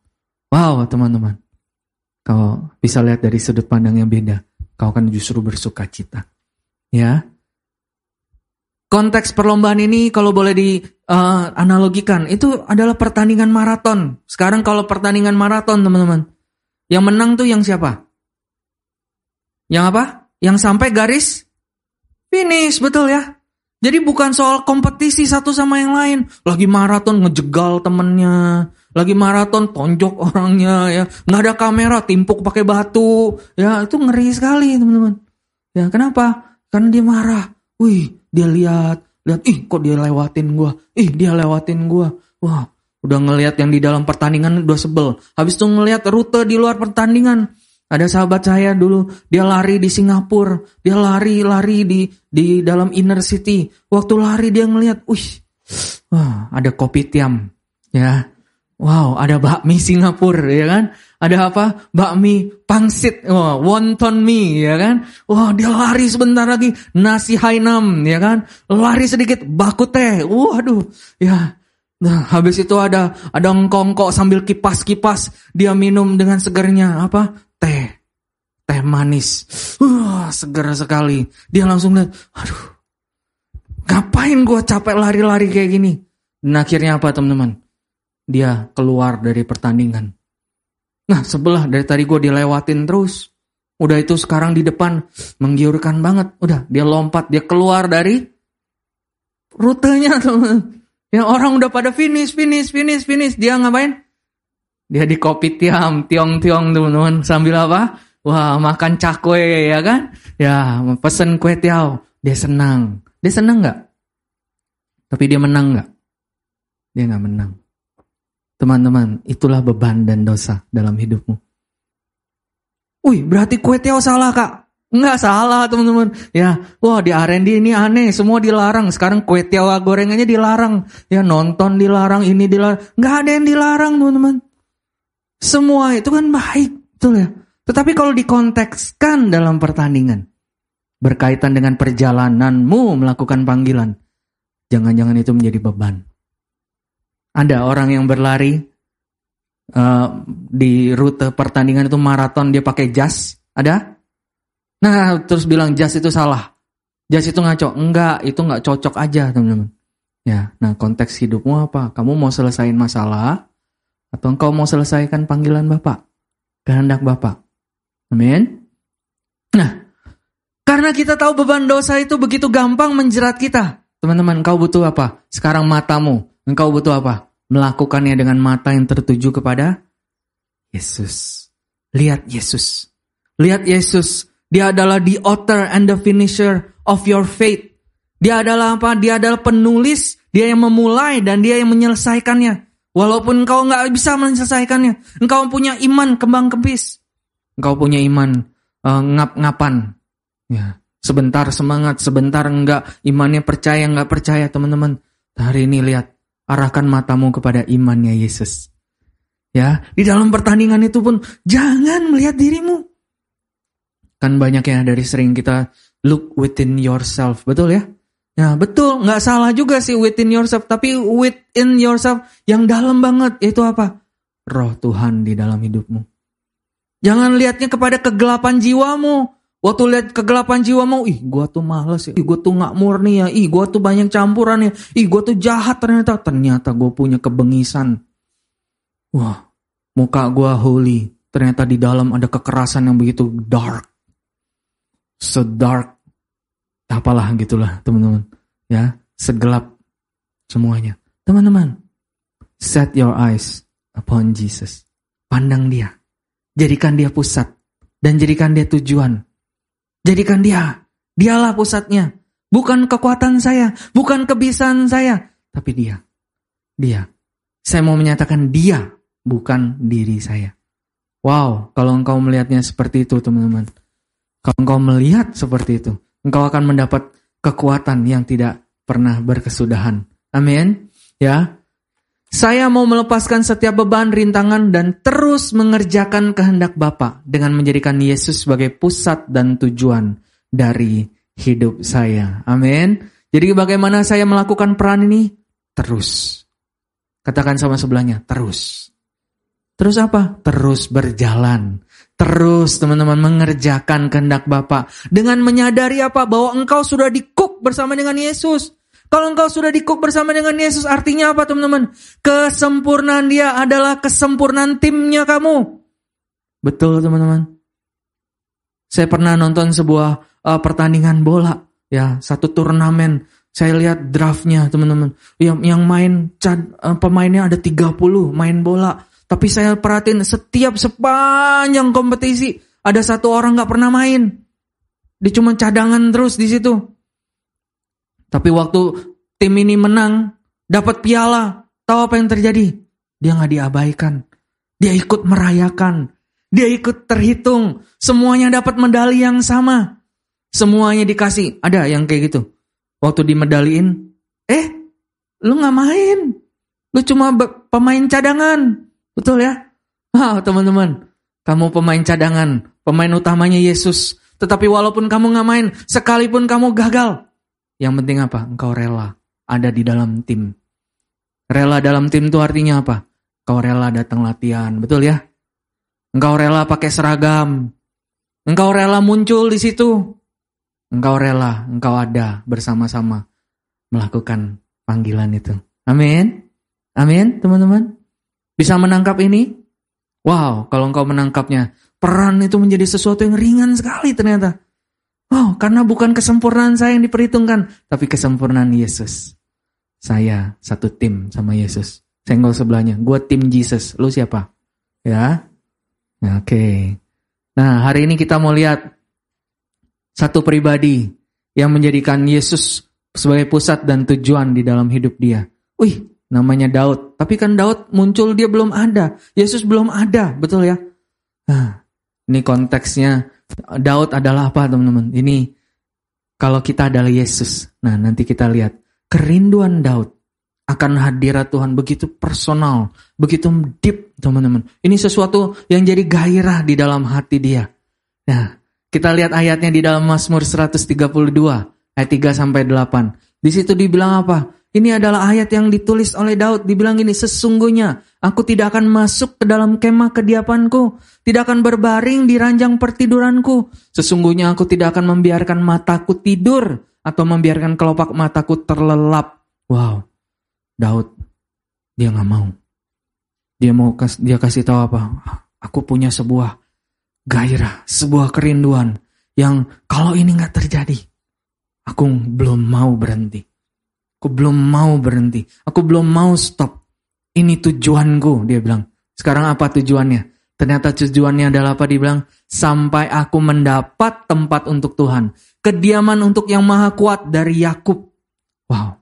S1: Wow, teman-teman. Kau bisa lihat dari sudut pandang yang beda. Kau akan justru bersuka cita. Ya. Konteks perlombaan ini kalau boleh dianalogikan, uh, itu adalah pertandingan maraton. Sekarang kalau pertandingan maraton, teman-teman. Yang menang tuh yang siapa? Yang apa? Yang sampai garis finish, betul ya? Jadi bukan soal kompetisi satu sama yang lain. Lagi maraton ngejegal temennya. Lagi maraton tonjok orangnya ya. Nggak ada kamera, timpuk pakai batu. Ya itu ngeri sekali teman-teman. Ya kenapa? Karena dia marah. Wih dia lihat. Lihat, ih kok dia lewatin gua. Ih dia lewatin gua. Wah udah ngelihat yang di dalam pertandingan udah sebel. Habis itu ngelihat rute di luar pertandingan. Ada sahabat saya dulu, dia lari di Singapura, dia lari-lari di di dalam inner city. Waktu lari dia ngelihat, wih, wah, ada kopi tiam, ya. Wow, ada bakmi Singapura, ya kan? Ada apa? Bakmi pangsit, oh, wonton mie, ya kan? Wah, dia lari sebentar lagi, nasi Hainam, ya kan? Lari sedikit, baku teh, waduh, ya. Nah, habis itu ada ada ngkongkok sambil kipas-kipas, dia minum dengan segernya apa? Teh. Teh manis. Wah, segar sekali. Dia langsung lihat, aduh, ngapain gue capek lari-lari kayak gini? Dan akhirnya apa teman-teman? Dia keluar dari pertandingan. Nah sebelah dari tadi gue dilewatin terus. Udah itu sekarang di depan menggiurkan banget. Udah dia lompat, dia keluar dari rutenya teman. Yang orang udah pada finish, finish, finish, finish. Dia ngapain? Dia di kopi tiam, tiong-tiong teman-teman. Sambil apa? Wah, makan cakwe ya kan? Ya, pesen kue tiao. Dia senang. Dia senang nggak? Tapi dia menang nggak? Dia nggak menang. Teman-teman, itulah beban dan dosa dalam hidupmu. Wih, berarti kue tiao salah kak? Enggak salah teman-teman. Ya, wah di R&D ini aneh, semua dilarang. Sekarang kue tiao gorengannya dilarang. Ya nonton dilarang, ini dilarang. Enggak ada yang dilarang teman-teman. Semua itu kan baik, betul ya. Tetapi kalau dikontekskan dalam pertandingan, berkaitan dengan perjalananmu melakukan panggilan, jangan-jangan itu menjadi beban. Ada orang yang berlari uh, di rute pertandingan itu maraton dia pakai jas, ada? Nah terus bilang jas itu salah, jas itu ngaco, enggak, itu enggak cocok aja teman-teman. Ya, nah konteks hidupmu apa? Kamu mau selesaiin masalah atau engkau mau selesaikan panggilan Bapak? Kehendak Bapak. Amin. Nah, karena kita tahu beban dosa itu begitu gampang menjerat kita. Teman-teman, engkau butuh apa? Sekarang matamu. Engkau butuh apa? Melakukannya dengan mata yang tertuju kepada Yesus. Lihat Yesus. Lihat Yesus. Dia adalah the author and the finisher of your faith. Dia adalah apa? Dia adalah penulis. Dia yang memulai dan dia yang menyelesaikannya. Walaupun engkau nggak bisa menyelesaikannya. Engkau punya iman kembang kempis. Engkau punya iman uh, ngap-ngapan. Ya, sebentar semangat, sebentar enggak. Imannya percaya, enggak percaya teman-teman. Hari ini lihat, arahkan matamu kepada imannya Yesus. Ya, di dalam pertandingan itu pun jangan melihat dirimu. Kan banyak ya dari sering kita look within yourself, betul ya? Ya betul, nggak salah juga sih within yourself, tapi within yourself yang dalam banget itu apa? Roh Tuhan di dalam hidupmu. Jangan lihatnya kepada kegelapan jiwamu. Waktu lihat kegelapan jiwamu, ih gua tuh males ya, ih gua tuh nggak murni ya, ih gua tuh banyak campuran ya, ih gua tuh jahat ternyata. Ternyata gua punya kebengisan. Wah, muka gua holy. Ternyata di dalam ada kekerasan yang begitu dark. So dark. Apalah gitulah teman-teman. Ya, segelap semuanya. Teman-teman, set your eyes upon Jesus. Pandang dia. Jadikan dia pusat. Dan jadikan dia tujuan. Jadikan dia. Dialah pusatnya. Bukan kekuatan saya. Bukan kebiasaan saya. Tapi dia. Dia. Saya mau menyatakan dia. Bukan diri saya. Wow. Kalau engkau melihatnya seperti itu teman-teman. Kalau engkau melihat seperti itu. Engkau akan mendapat kekuatan yang tidak pernah berkesudahan. Amin. Ya, saya mau melepaskan setiap beban, rintangan, dan terus mengerjakan kehendak Bapa dengan menjadikan Yesus sebagai pusat dan tujuan dari hidup saya. Amin. Jadi bagaimana saya melakukan peran ini? Terus. Katakan sama sebelahnya, terus. Terus apa? Terus berjalan. Terus teman-teman mengerjakan kehendak Bapa dengan menyadari apa? Bahwa engkau sudah dikuk bersama dengan Yesus. Kalau engkau sudah dikuk bersama dengan Yesus, artinya apa teman-teman? Kesempurnaan dia adalah kesempurnaan timnya kamu. Betul teman-teman. Saya pernah nonton sebuah uh, pertandingan bola, ya satu turnamen. Saya lihat draftnya teman-teman. Yang yang main uh, pemainnya ada 30 main bola. Tapi saya perhatiin setiap sepanjang kompetisi ada satu orang nggak pernah main. Dia cuma cadangan terus di situ. Tapi waktu tim ini menang, dapat piala, tahu apa yang terjadi? Dia nggak diabaikan. Dia ikut merayakan. Dia ikut terhitung. Semuanya dapat medali yang sama. Semuanya dikasih. Ada yang kayak gitu. Waktu dimedaliin, eh, lu nggak main. Lu cuma pemain cadangan. Betul ya? Wow, teman-teman. Kamu pemain cadangan. Pemain utamanya Yesus. Tetapi walaupun kamu nggak main, sekalipun kamu gagal, yang penting apa? Engkau rela ada di dalam tim. Rela dalam tim itu artinya apa? Engkau rela datang latihan, betul ya? Engkau rela pakai seragam. Engkau rela muncul di situ. Engkau rela, engkau ada bersama-sama melakukan panggilan itu. Amin. Amin, teman-teman. Bisa menangkap ini? Wow, kalau engkau menangkapnya, peran itu menjadi sesuatu yang ringan sekali ternyata. Oh, karena bukan kesempurnaan saya yang diperhitungkan, tapi kesempurnaan Yesus. Saya satu tim sama Yesus. Senggol sebelahnya, gue tim Jesus, lu siapa? Ya, oke. Okay. Nah, hari ini kita mau lihat satu pribadi yang menjadikan Yesus sebagai pusat dan tujuan di dalam hidup dia. Wih, namanya Daud. Tapi kan Daud muncul dia belum ada. Yesus belum ada, betul ya? Nah, ini konteksnya Daud adalah apa teman-teman? Ini kalau kita adalah Yesus. Nah, nanti kita lihat kerinduan Daud akan hadirat Tuhan begitu personal, begitu deep, teman-teman. Ini sesuatu yang jadi gairah di dalam hati dia. Nah, kita lihat ayatnya di dalam Mazmur 132 ayat 3 sampai 8. Di situ dibilang apa? Ini adalah ayat yang ditulis oleh Daud. Dibilang ini, sesungguhnya aku tidak akan masuk ke dalam kemah kediapanku. Tidak akan berbaring di ranjang pertiduranku. Sesungguhnya aku tidak akan membiarkan mataku tidur. Atau membiarkan kelopak mataku terlelap. Wow, Daud, dia nggak mau. Dia mau dia kasih tahu apa? Aku punya sebuah gairah, sebuah kerinduan yang kalau ini nggak terjadi, aku belum mau berhenti. Aku belum mau berhenti. Aku belum mau stop. Ini tujuanku, dia bilang. Sekarang apa tujuannya? Ternyata tujuannya adalah apa? Dia bilang, sampai aku mendapat tempat untuk Tuhan. Kediaman untuk yang maha kuat dari Yakub. Wow.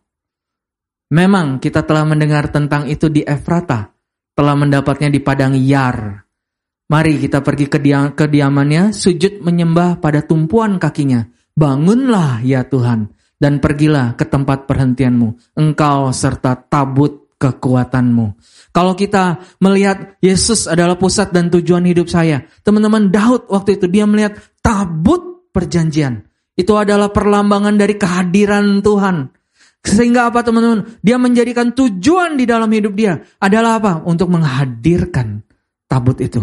S1: Memang kita telah mendengar tentang itu di Efrata. Telah mendapatnya di padang Yar. Mari kita pergi ke kediamannya, sujud menyembah pada tumpuan kakinya. Bangunlah ya Tuhan, dan pergilah ke tempat perhentianmu. Engkau serta tabut kekuatanmu. Kalau kita melihat Yesus adalah pusat dan tujuan hidup saya. Teman-teman Daud waktu itu dia melihat tabut perjanjian. Itu adalah perlambangan dari kehadiran Tuhan. Sehingga apa teman-teman? Dia menjadikan tujuan di dalam hidup dia adalah apa? Untuk menghadirkan tabut itu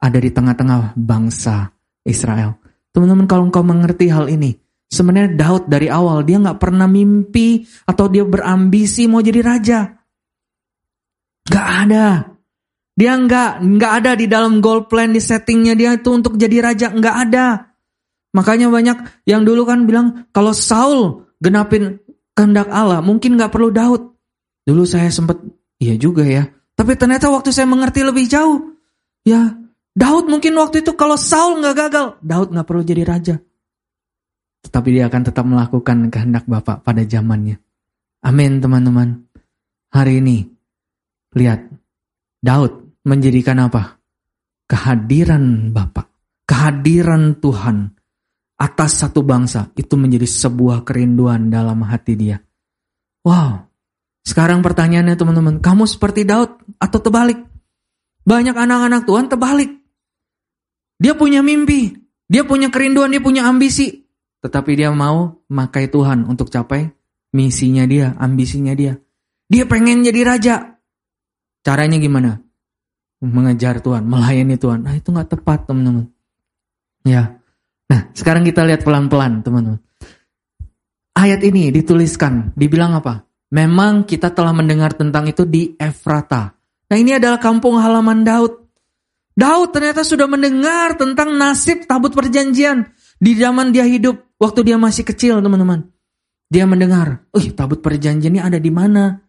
S1: ada di tengah-tengah bangsa Israel. Teman-teman kalau engkau mengerti hal ini, sebenarnya Daud dari awal dia nggak pernah mimpi atau dia berambisi mau jadi raja. Gak ada. Dia nggak nggak ada di dalam goal plan di settingnya dia itu untuk jadi raja nggak ada. Makanya banyak yang dulu kan bilang kalau Saul genapin kehendak Allah mungkin nggak perlu Daud. Dulu saya sempat iya juga ya. Tapi ternyata waktu saya mengerti lebih jauh, ya Daud mungkin waktu itu kalau Saul nggak gagal, Daud nggak perlu jadi raja. Tetapi dia akan tetap melakukan kehendak Bapak pada zamannya. Amin teman-teman. Hari ini, lihat, Daud menjadikan apa? Kehadiran Bapak, kehadiran Tuhan atas satu bangsa itu menjadi sebuah kerinduan dalam hati dia. Wow, sekarang pertanyaannya teman-teman, kamu seperti Daud atau terbalik? Banyak anak-anak Tuhan terbalik. Dia punya mimpi, dia punya kerinduan, dia punya ambisi. Tetapi dia mau memakai Tuhan untuk capai misinya dia, ambisinya dia. Dia pengen jadi raja. Caranya gimana? Mengejar Tuhan, melayani Tuhan. Nah itu gak tepat teman-teman. Ya. Nah sekarang kita lihat pelan-pelan teman-teman. Ayat ini dituliskan, dibilang apa? Memang kita telah mendengar tentang itu di Efrata. Nah ini adalah kampung halaman Daud. Daud ternyata sudah mendengar tentang nasib tabut perjanjian di zaman dia hidup waktu dia masih kecil, teman-teman. Dia mendengar, "Uh, tabut perjanjian ini ada di mana?"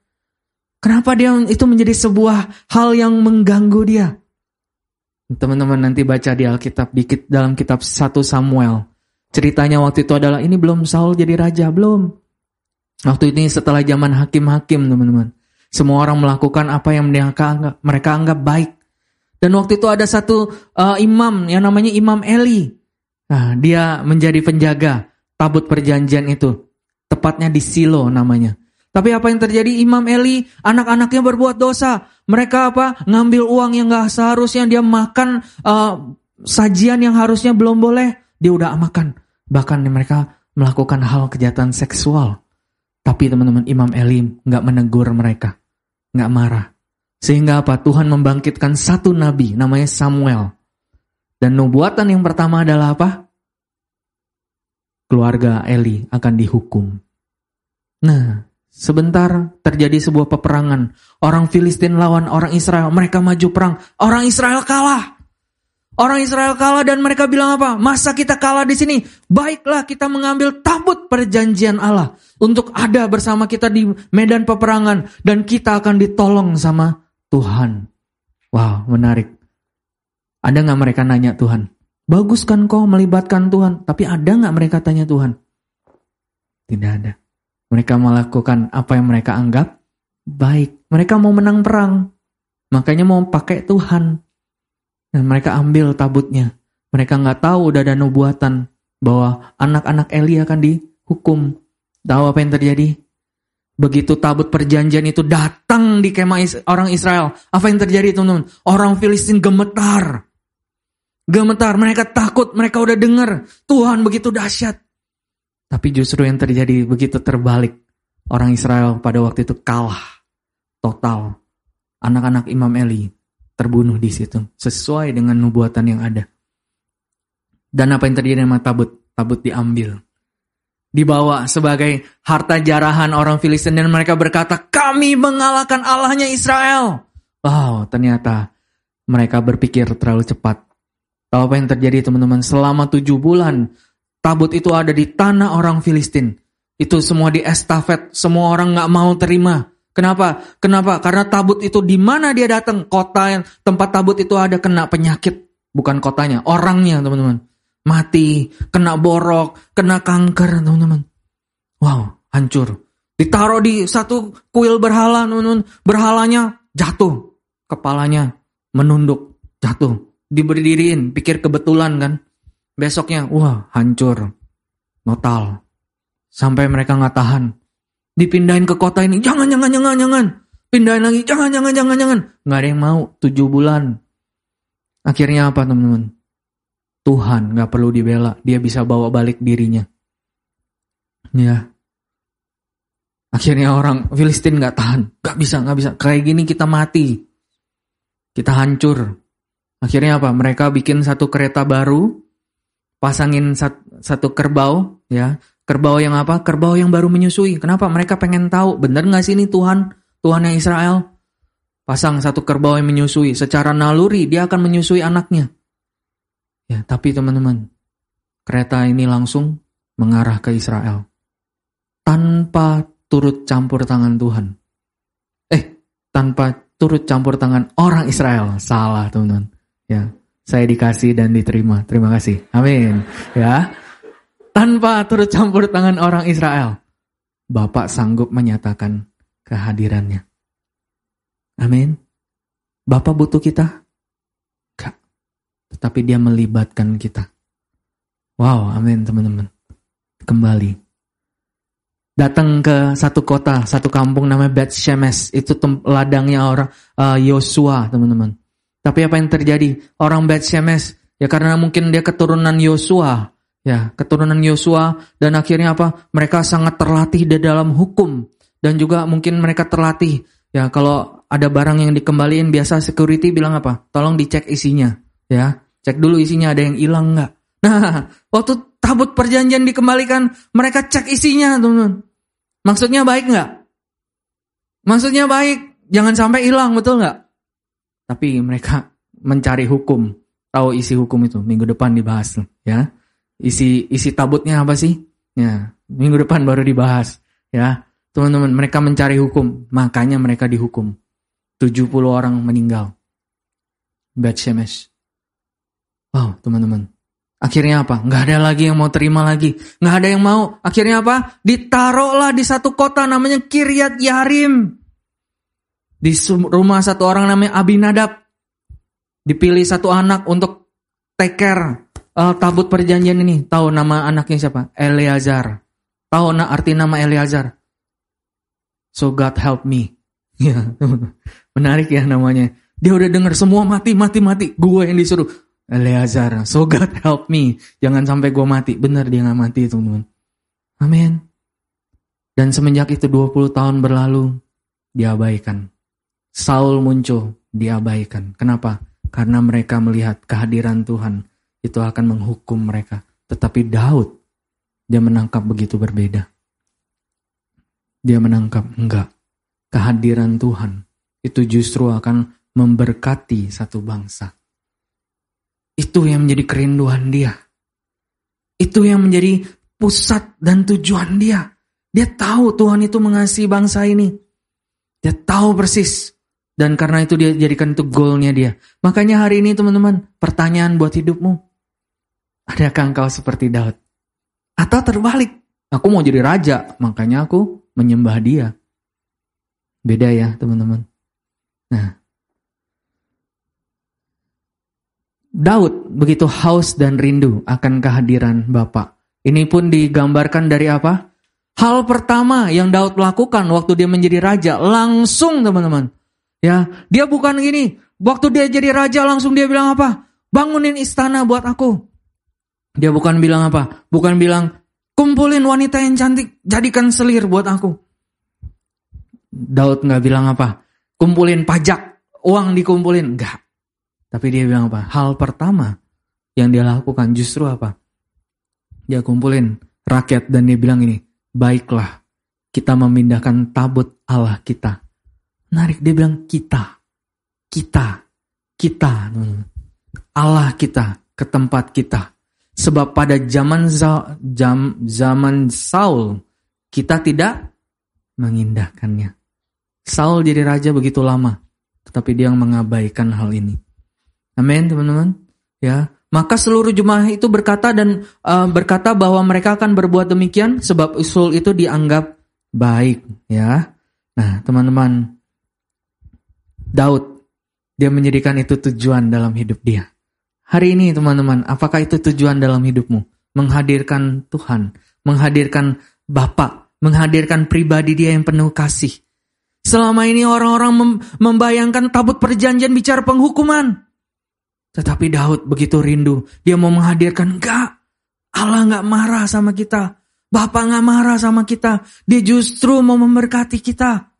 S1: Kenapa dia itu menjadi sebuah hal yang mengganggu dia? Teman-teman nanti baca di Alkitab dikit dalam kitab 1 Samuel. Ceritanya waktu itu adalah ini belum Saul jadi raja, belum. Waktu ini setelah zaman hakim-hakim, teman-teman. Semua orang melakukan apa yang mereka anggap, mereka anggap baik. Dan waktu itu ada satu uh, imam yang namanya Imam Eli. Nah, dia menjadi penjaga tabut perjanjian itu. Tepatnya di Silo namanya. Tapi apa yang terjadi? Imam Eli, anak-anaknya berbuat dosa. Mereka apa? Ngambil uang yang gak seharusnya. Dia makan uh, sajian yang harusnya belum boleh. Dia udah makan. Bahkan mereka melakukan hal kejahatan seksual. Tapi teman-teman Imam Eli gak menegur mereka. Gak marah. Sehingga apa? Tuhan membangkitkan satu nabi namanya Samuel. Dan nubuatan yang pertama adalah apa? Keluarga Eli akan dihukum. Nah, sebentar terjadi sebuah peperangan. Orang Filistin lawan orang Israel. Mereka maju perang. Orang Israel kalah. Orang Israel kalah dan mereka bilang apa? Masa kita kalah di sini? Baiklah kita mengambil tabut perjanjian Allah untuk ada bersama kita di medan peperangan dan kita akan ditolong sama Tuhan. Wow, menarik. Ada nggak mereka nanya Tuhan, Bagus kan kau melibatkan Tuhan. Tapi ada nggak mereka tanya Tuhan? Tidak ada. Mereka melakukan apa yang mereka anggap baik. Mereka mau menang perang. Makanya mau pakai Tuhan. Dan mereka ambil tabutnya. Mereka nggak tahu udah ada nubuatan bahwa anak-anak Eli akan dihukum. Tahu apa yang terjadi? Begitu tabut perjanjian itu datang di kemah orang Israel, apa yang terjadi teman-teman? Orang Filistin gemetar. Gemetar, mereka takut, mereka udah dengar Tuhan begitu dahsyat. Tapi justru yang terjadi begitu terbalik. Orang Israel pada waktu itu kalah total. Anak-anak Imam Eli terbunuh di situ sesuai dengan nubuatan yang ada. Dan apa yang terjadi dengan tabut? Tabut diambil. Dibawa sebagai harta jarahan orang Filistin dan mereka berkata, kami mengalahkan Allahnya Israel. Wow, ternyata mereka berpikir terlalu cepat. Apa yang terjadi teman-teman? Selama tujuh bulan, tabut itu ada di tanah orang Filistin. Itu semua di estafet, semua orang nggak mau terima. Kenapa? Kenapa? Karena tabut itu di mana dia datang, kota yang tempat tabut itu ada kena penyakit, bukan kotanya, orangnya teman-teman. Mati, kena borok, kena kanker teman-teman. Wow, hancur. Ditaruh di satu kuil berhala teman-teman. Berhalanya jatuh, kepalanya menunduk, jatuh diberdiriin, pikir kebetulan kan. Besoknya, wah hancur, notal. Sampai mereka nggak tahan. Dipindahin ke kota ini, jangan, jangan, jangan, jangan. Pindahin lagi, jangan, jangan, jangan, jangan. Nggak ada yang mau, tujuh bulan. Akhirnya apa teman-teman? Tuhan nggak perlu dibela, dia bisa bawa balik dirinya. Ya. Akhirnya orang Filistin nggak tahan, nggak bisa, nggak bisa. Kayak gini kita mati, kita hancur. Akhirnya apa? Mereka bikin satu kereta baru, pasangin sat, satu kerbau, ya. Kerbau yang apa? Kerbau yang baru menyusui. Kenapa? Mereka pengen tahu, benar nggak sih ini Tuhan, Tuhan yang Israel? Pasang satu kerbau yang menyusui. Secara naluri dia akan menyusui anaknya. Ya, tapi teman-teman, kereta ini langsung mengarah ke Israel. Tanpa turut campur tangan Tuhan. Eh, tanpa turut campur tangan orang Israel. Salah, teman-teman. Ya, saya dikasih dan diterima. Terima kasih. Amin. Ya. Tanpa turut campur tangan orang Israel, Bapak sanggup menyatakan kehadirannya. Amin. Bapak butuh kita? Enggak. Tetapi dia melibatkan kita. Wow, amin teman-teman. Kembali. Datang ke satu kota, satu kampung namanya Beth Shemesh. Itu ladangnya orang uh, Yosua, teman-teman. Tapi apa yang terjadi? Orang Bet Shemesh, ya karena mungkin dia keturunan Yosua, ya keturunan Yosua dan akhirnya apa? Mereka sangat terlatih di dalam hukum dan juga mungkin mereka terlatih ya kalau ada barang yang dikembaliin biasa security bilang apa? Tolong dicek isinya, ya cek dulu isinya ada yang hilang nggak? Nah waktu tabut perjanjian dikembalikan mereka cek isinya teman-teman. Maksudnya baik nggak? Maksudnya baik, jangan sampai hilang betul nggak? Tapi mereka mencari hukum. Tahu isi hukum itu minggu depan dibahas ya. Isi isi tabutnya apa sih? Ya, minggu depan baru dibahas ya. Teman-teman, mereka mencari hukum, makanya mereka dihukum. 70 orang meninggal. Bad Shemesh. Wow, teman-teman. Akhirnya apa? Nggak ada lagi yang mau terima lagi. Nggak ada yang mau. Akhirnya apa? Ditaruhlah di satu kota namanya Kiryat Yarim. Di rumah satu orang namanya Abinadab. Dipilih satu anak untuk take care uh, tabut perjanjian ini. Tahu nama anaknya siapa? Eleazar. Tahu na arti nama Eleazar? So God help me. Ya, menarik ya namanya. Dia udah dengar semua mati, mati, mati. Gue yang disuruh. Eleazar. So God help me. Jangan sampai gue mati. Benar dia nggak mati teman-teman. Amin. Dan semenjak itu 20 tahun berlalu, diabaikan. Saul muncul, diabaikan. Kenapa? Karena mereka melihat kehadiran Tuhan itu akan menghukum mereka. Tetapi Daud, dia menangkap begitu berbeda. Dia menangkap, enggak. Kehadiran Tuhan itu justru akan memberkati satu bangsa. Itu yang menjadi kerinduan dia. Itu yang menjadi pusat dan tujuan dia. Dia tahu Tuhan itu mengasihi bangsa ini. Dia tahu persis dan karena itu dia jadikan itu goalnya dia. Makanya hari ini teman-teman, pertanyaan buat hidupmu. Adakah engkau seperti Daud? Atau terbalik, aku mau jadi raja, makanya aku menyembah dia. Beda ya teman-teman. Nah, Daud begitu haus dan rindu akan kehadiran Bapa. Ini pun digambarkan dari apa? Hal pertama yang Daud lakukan waktu dia menjadi raja, langsung teman-teman. Ya, dia bukan gini, waktu dia jadi raja langsung dia bilang apa? Bangunin istana buat aku. Dia bukan bilang apa? Bukan bilang kumpulin wanita yang cantik, jadikan selir buat aku. Daud nggak bilang apa? Kumpulin pajak, uang dikumpulin, enggak. Tapi dia bilang apa? Hal pertama yang dia lakukan justru apa? Dia kumpulin rakyat dan dia bilang ini, baiklah kita memindahkan tabut Allah kita. Menarik, dia bilang kita, kita, kita, Allah kita ke tempat kita. Sebab pada zaman jam, zaman Saul kita tidak mengindahkannya. Saul jadi raja begitu lama, tetapi dia mengabaikan hal ini. Amin, teman-teman. Ya, maka seluruh jemaah itu berkata dan uh, berkata bahwa mereka akan berbuat demikian sebab usul itu dianggap baik, ya. Nah, teman-teman, Daud dia menjadikan itu tujuan dalam hidup dia. Hari ini, teman-teman, apakah itu tujuan dalam hidupmu? Menghadirkan Tuhan, menghadirkan Bapa, menghadirkan pribadi dia yang penuh kasih. Selama ini orang-orang mem membayangkan tabut perjanjian bicara penghukuman. Tetapi Daud begitu rindu. Dia mau menghadirkan, enggak. Allah enggak marah sama kita. Bapak enggak marah sama kita. Dia justru mau memberkati kita.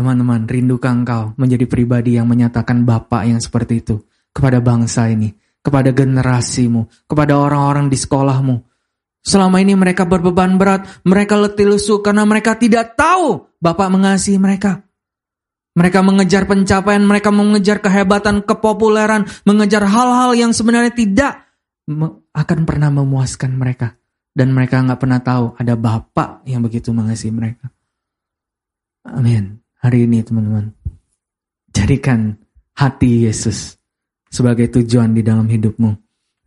S1: Teman-teman, rindukah engkau menjadi pribadi yang menyatakan Bapak yang seperti itu kepada bangsa ini, kepada generasimu, kepada orang-orang di sekolahmu. Selama ini mereka berbeban berat, mereka letih lesu karena mereka tidak tahu Bapak mengasihi mereka. Mereka mengejar pencapaian, mereka mengejar kehebatan, kepopuleran, mengejar hal-hal yang sebenarnya tidak akan pernah memuaskan mereka. Dan mereka nggak pernah tahu ada Bapak yang begitu mengasihi mereka. Amin. Hari ini teman-teman, jadikan hati Yesus sebagai tujuan di dalam hidupmu.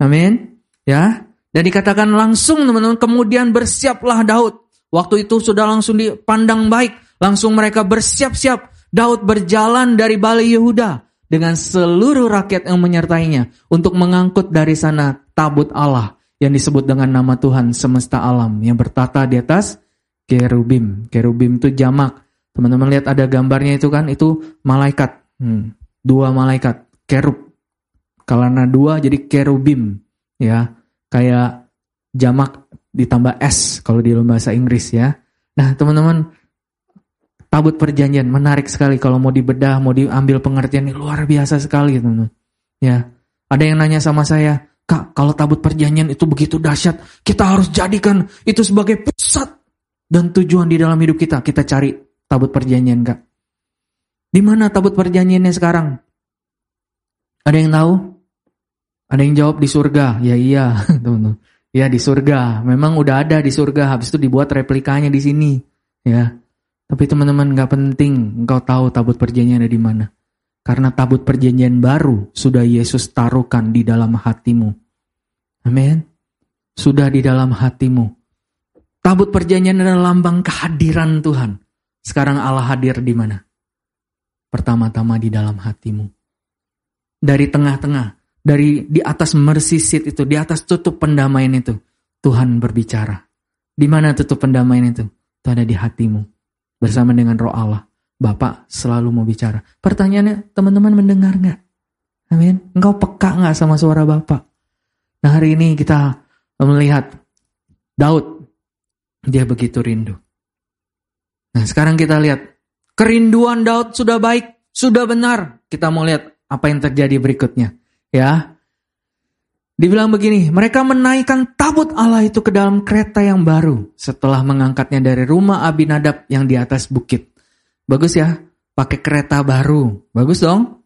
S1: Amin. Ya. Dan dikatakan langsung teman-teman, kemudian bersiaplah Daud. Waktu itu sudah langsung dipandang baik. Langsung mereka bersiap-siap Daud berjalan dari Bali Yehuda dengan seluruh rakyat yang menyertainya untuk mengangkut dari sana tabut Allah yang disebut dengan nama Tuhan semesta alam yang bertata di atas kerubim. Kerubim itu jamak. Teman-teman lihat ada gambarnya itu kan, itu malaikat. Hmm, dua malaikat, kerub. Karena dua jadi kerubim. Ya, kayak jamak ditambah S kalau di dalam bahasa Inggris ya. Nah teman-teman Tabut perjanjian menarik sekali kalau mau dibedah, mau diambil pengertian ini luar biasa sekali teman-teman. Ya, ada yang nanya sama saya, kak kalau tabut perjanjian itu begitu dahsyat, kita harus jadikan itu sebagai pusat dan tujuan di dalam hidup kita. Kita cari tabut perjanjian kak. Di mana tabut perjanjiannya sekarang? Ada yang tahu? Ada yang jawab di surga. Ya iya, teman-teman. Ya di surga. Memang udah ada di surga. Habis itu dibuat replikanya di sini. Ya. Tapi teman-teman gak penting engkau tahu tabut perjanjian ada di mana. Karena tabut perjanjian baru sudah Yesus taruhkan di dalam hatimu. Amin. Sudah di dalam hatimu. Tabut perjanjian adalah lambang kehadiran Tuhan. Sekarang Allah hadir di mana? Pertama-tama di dalam hatimu. Dari tengah-tengah, dari di atas mercy seat itu, di atas tutup pendamaian itu, Tuhan berbicara. Di mana tutup pendamaian itu? Itu ada di hatimu bersama dengan roh Allah. Bapak selalu mau bicara. Pertanyaannya, teman-teman mendengar nggak? Amin. Engkau peka nggak sama suara Bapak? Nah hari ini kita melihat Daud, dia begitu rindu. Nah sekarang kita lihat, kerinduan Daud sudah baik, sudah benar. Kita mau lihat apa yang terjadi berikutnya. Ya, Dibilang begini, mereka menaikkan tabut Allah itu ke dalam kereta yang baru setelah mengangkatnya dari rumah Abinadab yang di atas bukit. Bagus ya, pakai kereta baru. Bagus dong.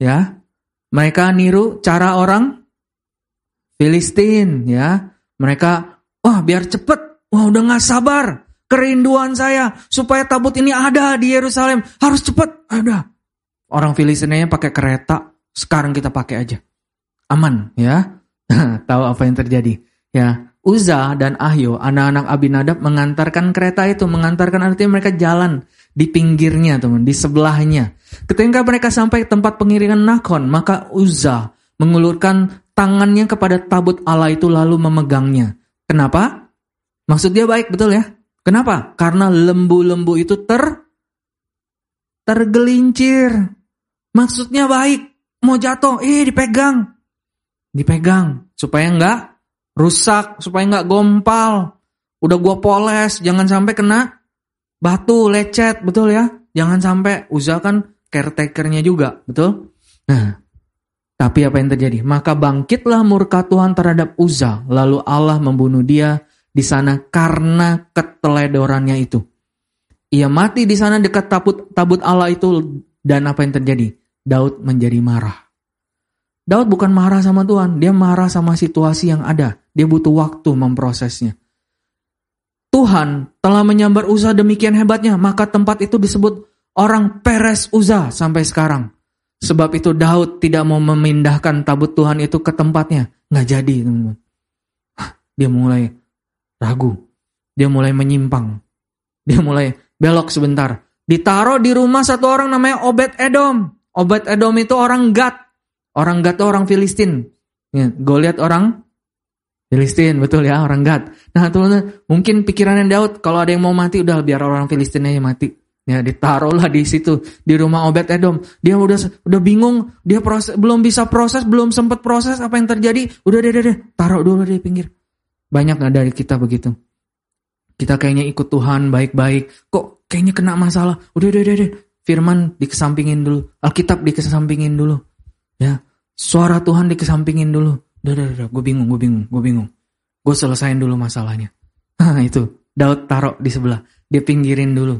S1: Ya. Mereka niru cara orang Filistin ya. Mereka, wah biar cepet. Wah udah gak sabar. Kerinduan saya supaya tabut ini ada di Yerusalem. Harus cepet. Ada. Orang Filistinnya pakai kereta. Sekarang kita pakai aja aman ya. Tahu apa yang terjadi? Ya, Uza dan Ahyo, anak-anak Abinadab mengantarkan kereta itu, mengantarkan artinya mereka jalan di pinggirnya, teman, di sebelahnya. Ketika mereka sampai tempat pengiringan Nakon, maka Uza mengulurkan tangannya kepada tabut Allah itu lalu memegangnya. Kenapa? Maksud dia baik, betul ya? Kenapa? Karena lembu-lembu itu ter tergelincir. Maksudnya baik, mau jatuh, eh dipegang. Dipegang supaya enggak rusak supaya nggak gompal. Udah gua poles, jangan sampai kena batu, lecet, betul ya? Jangan sampai usahakan caretakernya juga, betul? Nah, tapi apa yang terjadi? Maka bangkitlah murka Tuhan terhadap Uza, lalu Allah membunuh dia di sana karena keteledorannya itu. Ia mati di sana dekat tabut tabut Allah itu dan apa yang terjadi? Daud menjadi marah. Daud bukan marah sama Tuhan, dia marah sama situasi yang ada. Dia butuh waktu memprosesnya. Tuhan telah menyambar Uza demikian hebatnya, maka tempat itu disebut orang Peres Uza sampai sekarang. Sebab itu Daud tidak mau memindahkan tabut Tuhan itu ke tempatnya. Nggak jadi. Dia mulai ragu. Dia mulai menyimpang. Dia mulai belok sebentar. Ditaruh di rumah satu orang namanya Obed Edom. Obed Edom itu orang Gad. Orang Gad itu orang Filistin. Ya, Goliat orang Filistin, betul ya, orang Gad. Nah, teman-teman, mungkin pikirannya Daud, kalau ada yang mau mati, udah biar orang Filistin aja mati. Ya, ditaruhlah di situ, di rumah Obed Edom. Dia udah udah bingung, dia proses, belum bisa proses, belum sempat proses apa yang terjadi. Udah deh, deh, deh, taruh dulu di pinggir. Banyak nggak dari kita begitu? Kita kayaknya ikut Tuhan baik-baik, kok kayaknya kena masalah. Udah, deh, deh, deh. Firman dikesampingin dulu, Alkitab dikesampingin dulu. Ya, suara Tuhan dikesampingin dulu. Udah, udah, udah, gue bingung, gue bingung, gue bingung. Gue selesain dulu masalahnya. Nah, itu, Daud taruh di sebelah. Dia pinggirin dulu.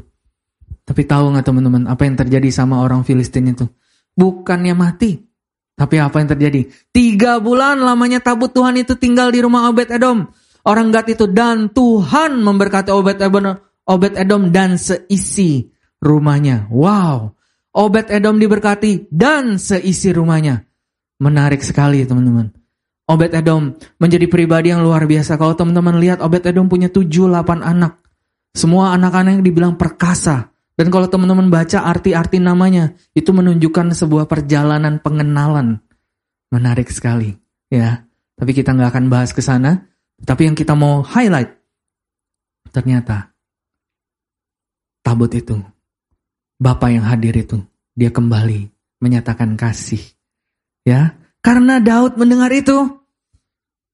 S1: Tapi tahu nggak teman-teman apa yang terjadi sama orang Filistin itu? Bukannya mati, tapi apa yang terjadi? Tiga bulan lamanya tabut Tuhan itu tinggal di rumah Obed Edom. Orang Gad itu dan Tuhan memberkati Obed Edom, Obed Edom dan seisi rumahnya. Wow, Obed Edom diberkati dan seisi rumahnya. Menarik sekali teman-teman. Obed Edom menjadi pribadi yang luar biasa. Kalau teman-teman lihat Obed Edom punya 7-8 anak. Semua anak-anak yang dibilang perkasa. Dan kalau teman-teman baca arti-arti namanya, itu menunjukkan sebuah perjalanan pengenalan. Menarik sekali, ya. Tapi kita nggak akan bahas ke sana. Tapi yang kita mau highlight, ternyata tabut itu Bapak yang hadir itu, dia kembali menyatakan kasih. Ya, karena Daud mendengar itu,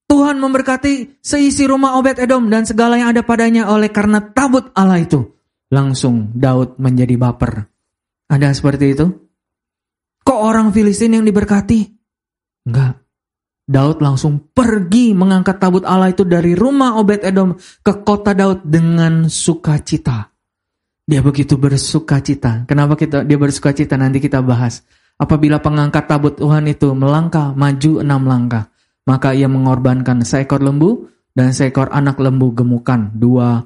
S1: Tuhan memberkati seisi rumah Obed Edom dan segala yang ada padanya oleh karena tabut Allah itu. Langsung Daud menjadi baper. Ada seperti itu? Kok orang Filistin yang diberkati? Enggak. Daud langsung pergi mengangkat tabut Allah itu dari rumah Obed Edom ke kota Daud dengan sukacita. Dia begitu bersuka cita. Kenapa kita dia bersuka cita? Nanti kita bahas. Apabila pengangkat tabut Tuhan itu melangkah maju enam langkah, maka ia mengorbankan seekor lembu dan seekor anak lembu gemukan, dua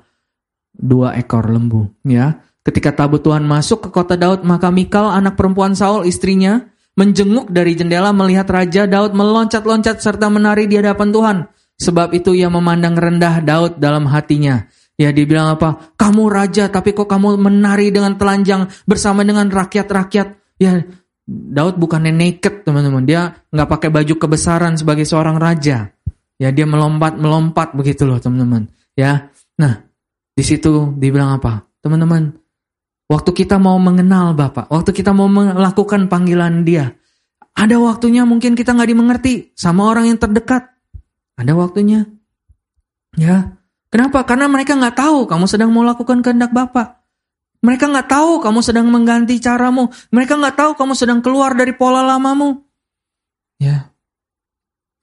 S1: dua ekor lembu. Ya, ketika tabut Tuhan masuk ke kota Daud, maka Mikal anak perempuan Saul istrinya menjenguk dari jendela melihat Raja Daud meloncat-loncat serta menari di hadapan Tuhan. Sebab itu ia memandang rendah Daud dalam hatinya. Ya dia bilang apa? Kamu raja tapi kok kamu menari dengan telanjang bersama dengan rakyat-rakyat. Ya Daud bukannya naked teman-teman. Dia nggak pakai baju kebesaran sebagai seorang raja. Ya dia melompat-melompat begitu loh teman-teman. Ya. Nah di situ dibilang apa? Teman-teman. Waktu kita mau mengenal Bapak. Waktu kita mau melakukan panggilan dia. Ada waktunya mungkin kita nggak dimengerti sama orang yang terdekat. Ada waktunya. Ya, Kenapa? Karena mereka nggak tahu kamu sedang mau lakukan kehendak Bapak. Mereka nggak tahu kamu sedang mengganti caramu. Mereka nggak tahu kamu sedang keluar dari pola lamamu. Ya,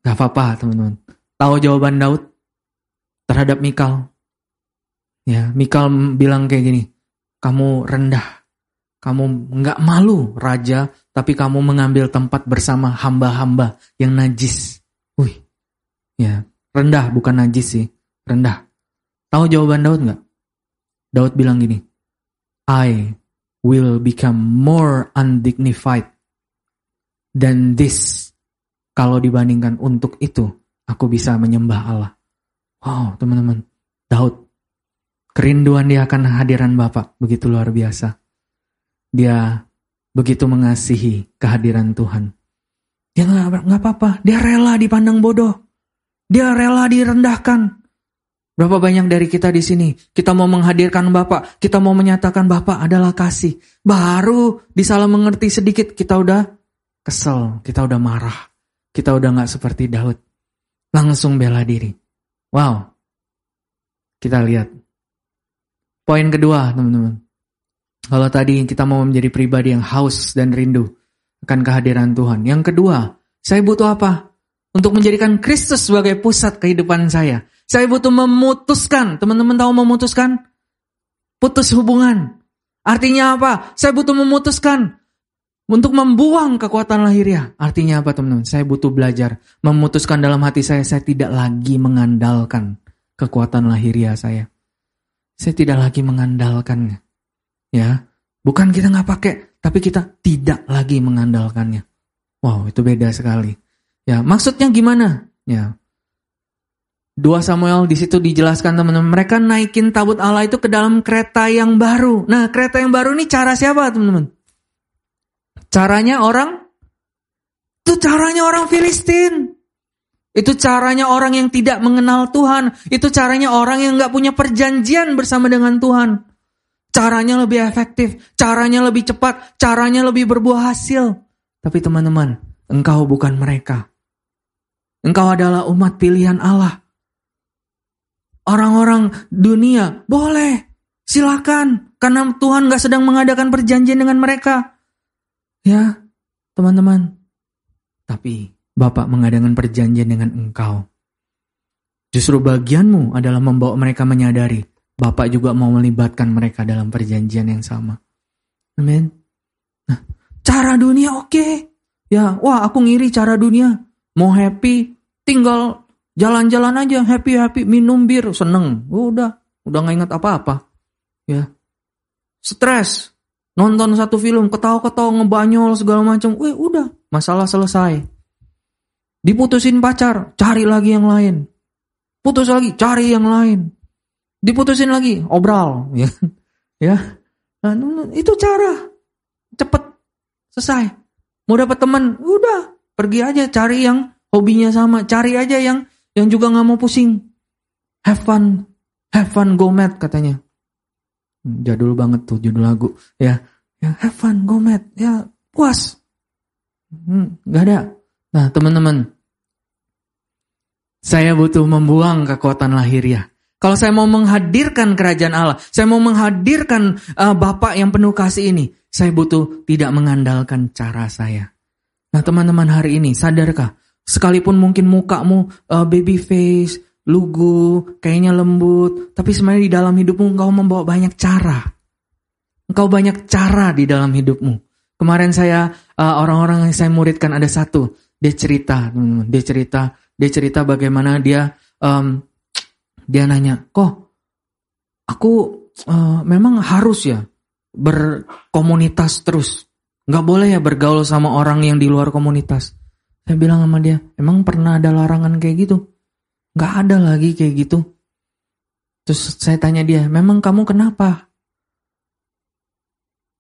S1: nggak apa-apa teman-teman. Tahu jawaban Daud terhadap Mikal. Ya, Mikal bilang kayak gini. Kamu rendah. Kamu nggak malu raja, tapi kamu mengambil tempat bersama hamba-hamba yang najis. Wih, ya rendah bukan najis sih, rendah. Tahu jawaban Daud nggak? Daud bilang gini, I will become more undignified than this. Kalau dibandingkan untuk itu, aku bisa menyembah Allah. Wow, teman-teman. Daud. Kerinduan dia akan hadiran Bapak begitu luar biasa. Dia begitu mengasihi kehadiran Tuhan. Dia nggak apa-apa. Dia rela dipandang bodoh. Dia rela direndahkan. Berapa banyak dari kita di sini, kita mau menghadirkan Bapak, kita mau menyatakan Bapak adalah kasih. Baru disalah mengerti sedikit, kita udah kesel, kita udah marah, kita udah nggak seperti Daud. Langsung bela diri. Wow. Kita lihat. Poin kedua, teman-teman. Kalau tadi kita mau menjadi pribadi yang haus dan rindu akan kehadiran Tuhan. Yang kedua, saya butuh apa? Untuk menjadikan Kristus sebagai pusat kehidupan saya. Saya butuh memutuskan. Teman-teman tahu memutuskan? Putus hubungan. Artinya apa? Saya butuh memutuskan untuk membuang kekuatan lahiriah. Artinya apa teman-teman? Saya butuh belajar. Memutuskan dalam hati saya, saya tidak lagi mengandalkan kekuatan lahiriah saya. Saya tidak lagi mengandalkannya. Ya, bukan kita nggak pakai, tapi kita tidak lagi mengandalkannya. Wow, itu beda sekali. Ya, maksudnya gimana? Ya, 2 Samuel di situ dijelaskan teman-teman, mereka naikin tabut Allah itu ke dalam kereta yang baru. Nah, kereta yang baru ini cara siapa teman-teman? Caranya orang itu caranya orang Filistin. Itu caranya orang yang tidak mengenal Tuhan. Itu caranya orang yang nggak punya perjanjian bersama dengan Tuhan. Caranya lebih efektif, caranya lebih cepat, caranya lebih berbuah hasil. Tapi teman-teman, engkau bukan mereka. Engkau adalah umat pilihan Allah orang-orang dunia, boleh, silakan, karena Tuhan gak sedang mengadakan perjanjian dengan mereka. Ya, teman-teman. Tapi Bapak mengadakan perjanjian dengan engkau. Justru bagianmu adalah membawa mereka menyadari Bapak juga mau melibatkan mereka dalam perjanjian yang sama. Amin. Nah, cara dunia oke. Okay. Ya, wah aku ngiri cara dunia. Mau happy, tinggal Jalan-jalan aja happy-happy, minum bir, seneng. Udah, udah nggak ingat apa-apa. Ya. Stres. Nonton satu film, ketawa-ketawa, ngebanyol segala macam. Wih, udah, masalah selesai. Diputusin pacar, cari lagi yang lain. Putus lagi, cari yang lain. Diputusin lagi, obral, ya. ya. Nah, itu cara cepet selesai. Mau dapat teman, udah pergi aja cari yang hobinya sama, cari aja yang yang juga nggak mau pusing. Have fun, have fun, go mad katanya. Hmm, jadul banget tuh judul lagu. Ya, ya have fun, go mad. Ya puas. Hmm, gak ada. Nah teman-teman, saya butuh membuang kekuatan lahiriah. Kalau saya mau menghadirkan kerajaan Allah, saya mau menghadirkan uh, Bapak yang penuh kasih ini, saya butuh tidak mengandalkan cara saya. Nah teman-teman hari ini, sadarkah Sekalipun mungkin mukamu uh, baby face, lugu, kayaknya lembut, tapi sebenarnya di dalam hidupmu engkau membawa banyak cara. Engkau banyak cara di dalam hidupmu. Kemarin saya uh, orang-orang yang saya muridkan ada satu, dia cerita, dia cerita, dia cerita bagaimana dia um, dia nanya, kok aku uh, memang harus ya berkomunitas terus, nggak boleh ya bergaul sama orang yang di luar komunitas. Saya bilang sama dia, emang pernah ada larangan kayak gitu? Gak ada lagi kayak gitu. Terus saya tanya dia, memang kamu kenapa?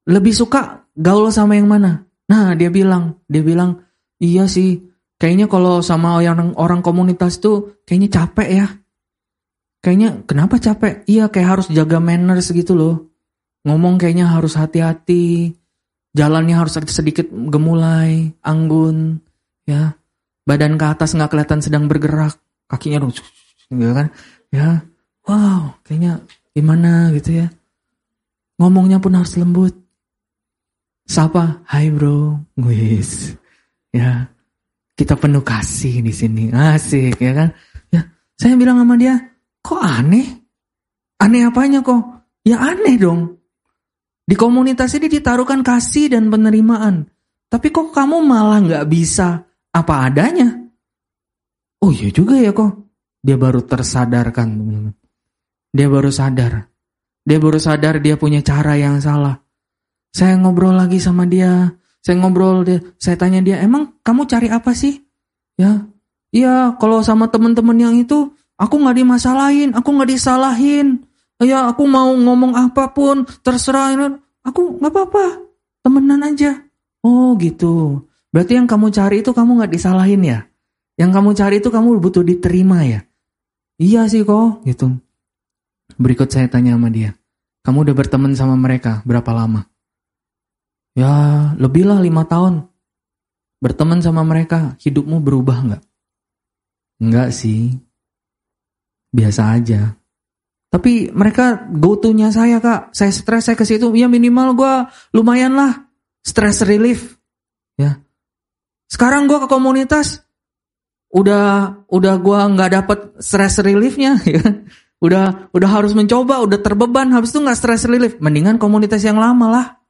S1: Lebih suka gaul sama yang mana? Nah dia bilang, dia bilang, iya sih, kayaknya kalau sama orang orang komunitas tuh kayaknya capek ya. Kayaknya kenapa capek? Iya kayak harus jaga manners gitu loh. Ngomong kayaknya harus hati-hati. Jalannya harus sedikit gemulai, anggun ya. Badan ke atas nggak kelihatan sedang bergerak. Kakinya dong gitu kan. Ya. Wow kayaknya gimana gitu ya. Ngomongnya pun harus lembut. Sapa? Hai bro wis ya kita penuh kasih di sini asik ya kan ya saya bilang sama dia kok aneh aneh apanya kok ya aneh dong di komunitas ini ditaruhkan kasih dan penerimaan tapi kok kamu malah nggak bisa apa adanya. Oh iya juga ya kok. Dia baru tersadarkan teman-teman. Dia baru sadar. Dia baru sadar dia punya cara yang salah. Saya ngobrol lagi sama dia. Saya ngobrol dia. Saya tanya dia, emang kamu cari apa sih? Ya, Iya, kalau sama teman-teman yang itu, aku nggak dimasalahin, aku nggak disalahin. Ya, aku mau ngomong apa pun, terserah. Aku nggak apa-apa, temenan aja. Oh gitu. Berarti yang kamu cari itu kamu nggak disalahin ya? Yang kamu cari itu kamu butuh diterima ya? Iya sih kok, gitu. Berikut saya tanya sama dia. Kamu udah berteman sama mereka berapa lama? Ya, lebih lah lima tahun. Berteman sama mereka, hidupmu berubah nggak? Enggak sih. Biasa aja. Tapi mereka go to-nya saya kak. Saya stres, saya ke situ. Ya minimal gue lumayan lah. Stress relief. Ya. Sekarang gue ke komunitas. Udah udah gue nggak dapet stress reliefnya. Ya. Udah udah harus mencoba, udah terbeban. Habis itu nggak stress relief. Mendingan komunitas yang lama lah.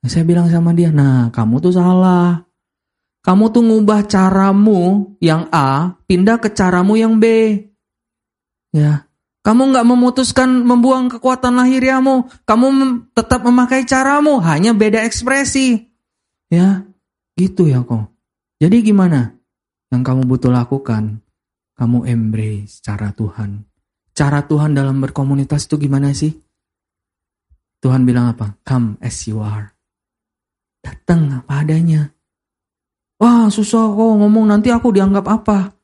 S1: Saya bilang sama dia, nah kamu tuh salah. Kamu tuh ngubah caramu yang A pindah ke caramu yang B. Ya, kamu nggak memutuskan membuang kekuatan lahiriamu. Kamu tetap memakai caramu, hanya beda ekspresi. Ya, gitu ya kok. Jadi gimana? Yang kamu butuh lakukan, kamu embrace cara Tuhan. Cara Tuhan dalam berkomunitas itu gimana sih? Tuhan bilang apa? Come as you are. Datang apa adanya. Wah susah kok ngomong nanti aku dianggap apa?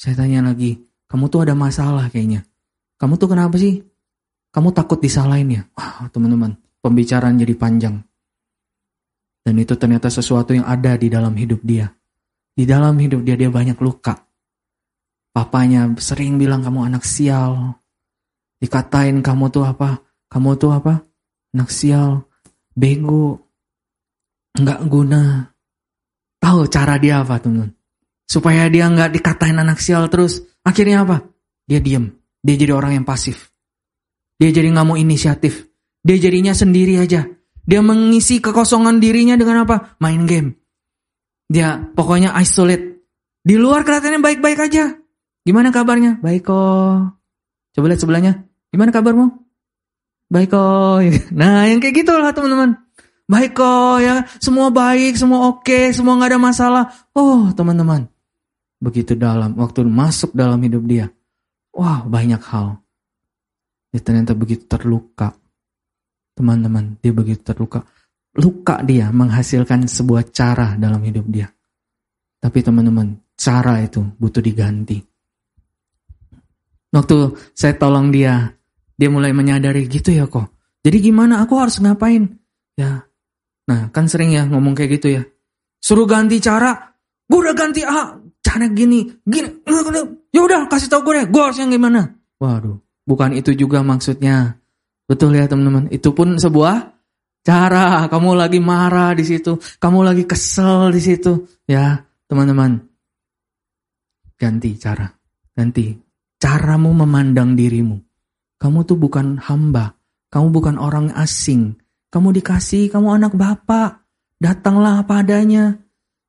S1: Saya tanya lagi, kamu tuh ada masalah kayaknya. Kamu tuh kenapa sih? Kamu takut disalahin ya? Wah teman-teman, pembicaraan jadi panjang. Dan itu ternyata sesuatu yang ada di dalam hidup dia. Di dalam hidup dia, dia banyak luka. Papanya sering bilang kamu anak sial. Dikatain kamu tuh apa? Kamu tuh apa? Anak sial. Bego. Nggak guna. Tahu cara dia apa teman Supaya dia nggak dikatain anak sial terus. Akhirnya apa? Dia diem. Dia jadi orang yang pasif. Dia jadi nggak mau inisiatif. Dia jadinya sendiri aja. Dia mengisi kekosongan dirinya dengan apa? Main game. Dia pokoknya isolate. Di luar kelihatannya baik-baik aja. Gimana kabarnya? Baik kok. Coba lihat sebelahnya. Gimana kabarmu? Baik kok. Nah yang kayak gitu lah teman-teman. Baik kok ya, semua baik, semua oke, semua nggak ada masalah. Oh teman-teman, begitu dalam waktu masuk dalam hidup dia, wah banyak hal. Dia ternyata begitu terluka, teman-teman. Dia begitu terluka, luka dia menghasilkan sebuah cara dalam hidup dia. Tapi teman-teman, cara itu butuh diganti. Waktu saya tolong dia, dia mulai menyadari gitu ya kok. Jadi gimana aku harus ngapain? Ya, Nah, kan sering ya ngomong kayak gitu ya. Suruh ganti cara, gue udah ganti ah, cara gini, gini, ya udah kasih tau gue deh, gue yang gimana. Waduh, bukan itu juga maksudnya. Betul ya teman-teman, itu pun sebuah cara. Kamu lagi marah di situ, kamu lagi kesel di situ, ya teman-teman. Ganti cara, ganti caramu memandang dirimu. Kamu tuh bukan hamba, kamu bukan orang asing, kamu dikasih, kamu anak bapak. Datanglah apa adanya.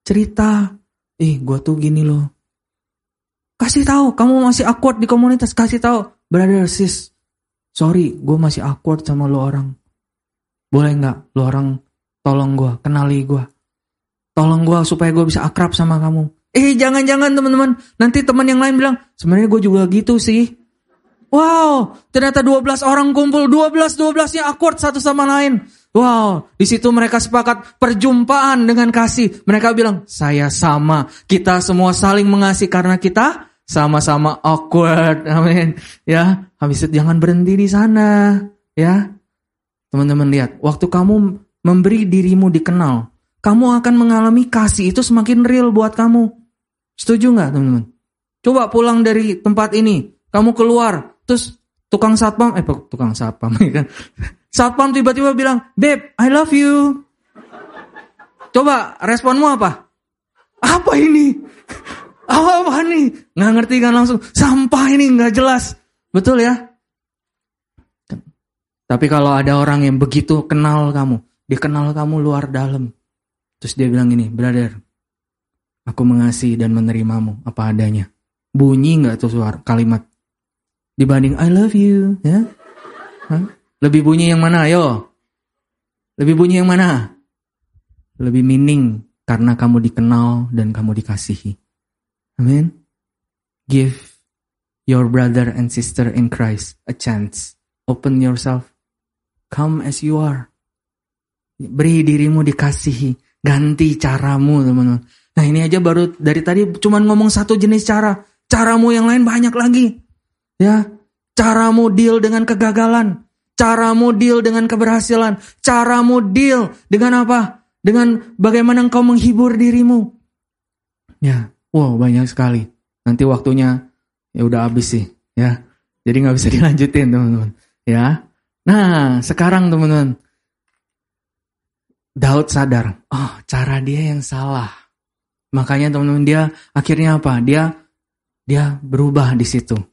S1: Cerita. Eh, gue tuh gini loh. Kasih tahu, kamu masih awkward di komunitas. Kasih tahu, brother sis. Sorry, gue masih awkward sama lo orang. Boleh nggak lo orang tolong gue, kenali gue. Tolong gue supaya gue bisa akrab sama kamu. Eh jangan-jangan teman-teman, nanti teman yang lain bilang, sebenarnya gue juga gitu sih. Wow, ternyata 12 orang kumpul, 12-12-nya awkward satu sama lain. Wow, di situ mereka sepakat perjumpaan dengan kasih. Mereka bilang, saya sama, kita semua saling mengasihi karena kita sama-sama awkward. Amin. Ya, habis itu jangan berhenti di sana. Ya, teman-teman lihat, waktu kamu memberi dirimu dikenal, kamu akan mengalami kasih itu semakin real buat kamu. Setuju nggak teman-teman? Coba pulang dari tempat ini, kamu keluar, Terus tukang satpam, eh tukang satpam kan. Satpam tiba-tiba bilang, "Beb, I love you." Coba responmu apa? Apa ini? Apa, apa nih? Nggak ngerti kan langsung. Sampah ini nggak jelas. Betul ya? Tapi kalau ada orang yang begitu kenal kamu, dia kenal kamu luar dalam. Terus dia bilang ini, brother, aku mengasihi dan menerimamu apa adanya. Bunyi nggak tuh suara kalimat? Dibanding I love you, ya? Hah? Lebih bunyi yang mana, ayo? Lebih bunyi yang mana? Lebih meaning karena kamu dikenal dan kamu dikasihi. Amin. Give your brother and sister in Christ a chance. Open yourself. Come as you are. Beri dirimu dikasihi. Ganti caramu teman-teman. Nah ini aja baru dari tadi cuman ngomong satu jenis cara. Caramu yang lain banyak lagi. Ya, caramu deal dengan kegagalan. Caramu deal dengan keberhasilan. Caramu deal dengan apa? Dengan bagaimana engkau menghibur dirimu. Ya, wow banyak sekali. Nanti waktunya ya udah habis sih. Ya, jadi nggak bisa dilanjutin teman-teman. Ya, nah sekarang teman-teman. Daud sadar, oh cara dia yang salah. Makanya teman-teman dia akhirnya apa? Dia dia berubah di situ.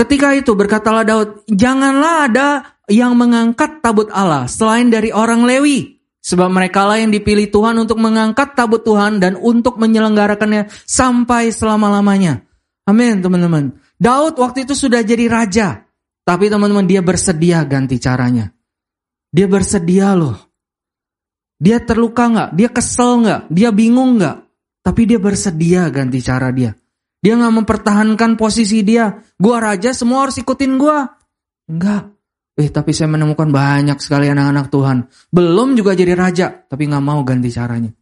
S1: Ketika itu berkatalah Daud, janganlah ada yang mengangkat tabut Allah selain dari orang Lewi. Sebab mereka lah yang dipilih Tuhan untuk mengangkat tabut Tuhan dan untuk menyelenggarakannya sampai selama-lamanya. Amin teman-teman. Daud waktu itu sudah jadi raja. Tapi teman-teman dia bersedia ganti caranya. Dia bersedia loh. Dia terluka nggak? Dia kesel nggak? Dia bingung nggak? Tapi dia bersedia ganti cara dia. Dia nggak mempertahankan posisi dia. Gua raja, semua harus ikutin gua. Enggak. Eh, tapi saya menemukan banyak sekali anak-anak Tuhan. Belum juga jadi raja, tapi nggak mau ganti caranya.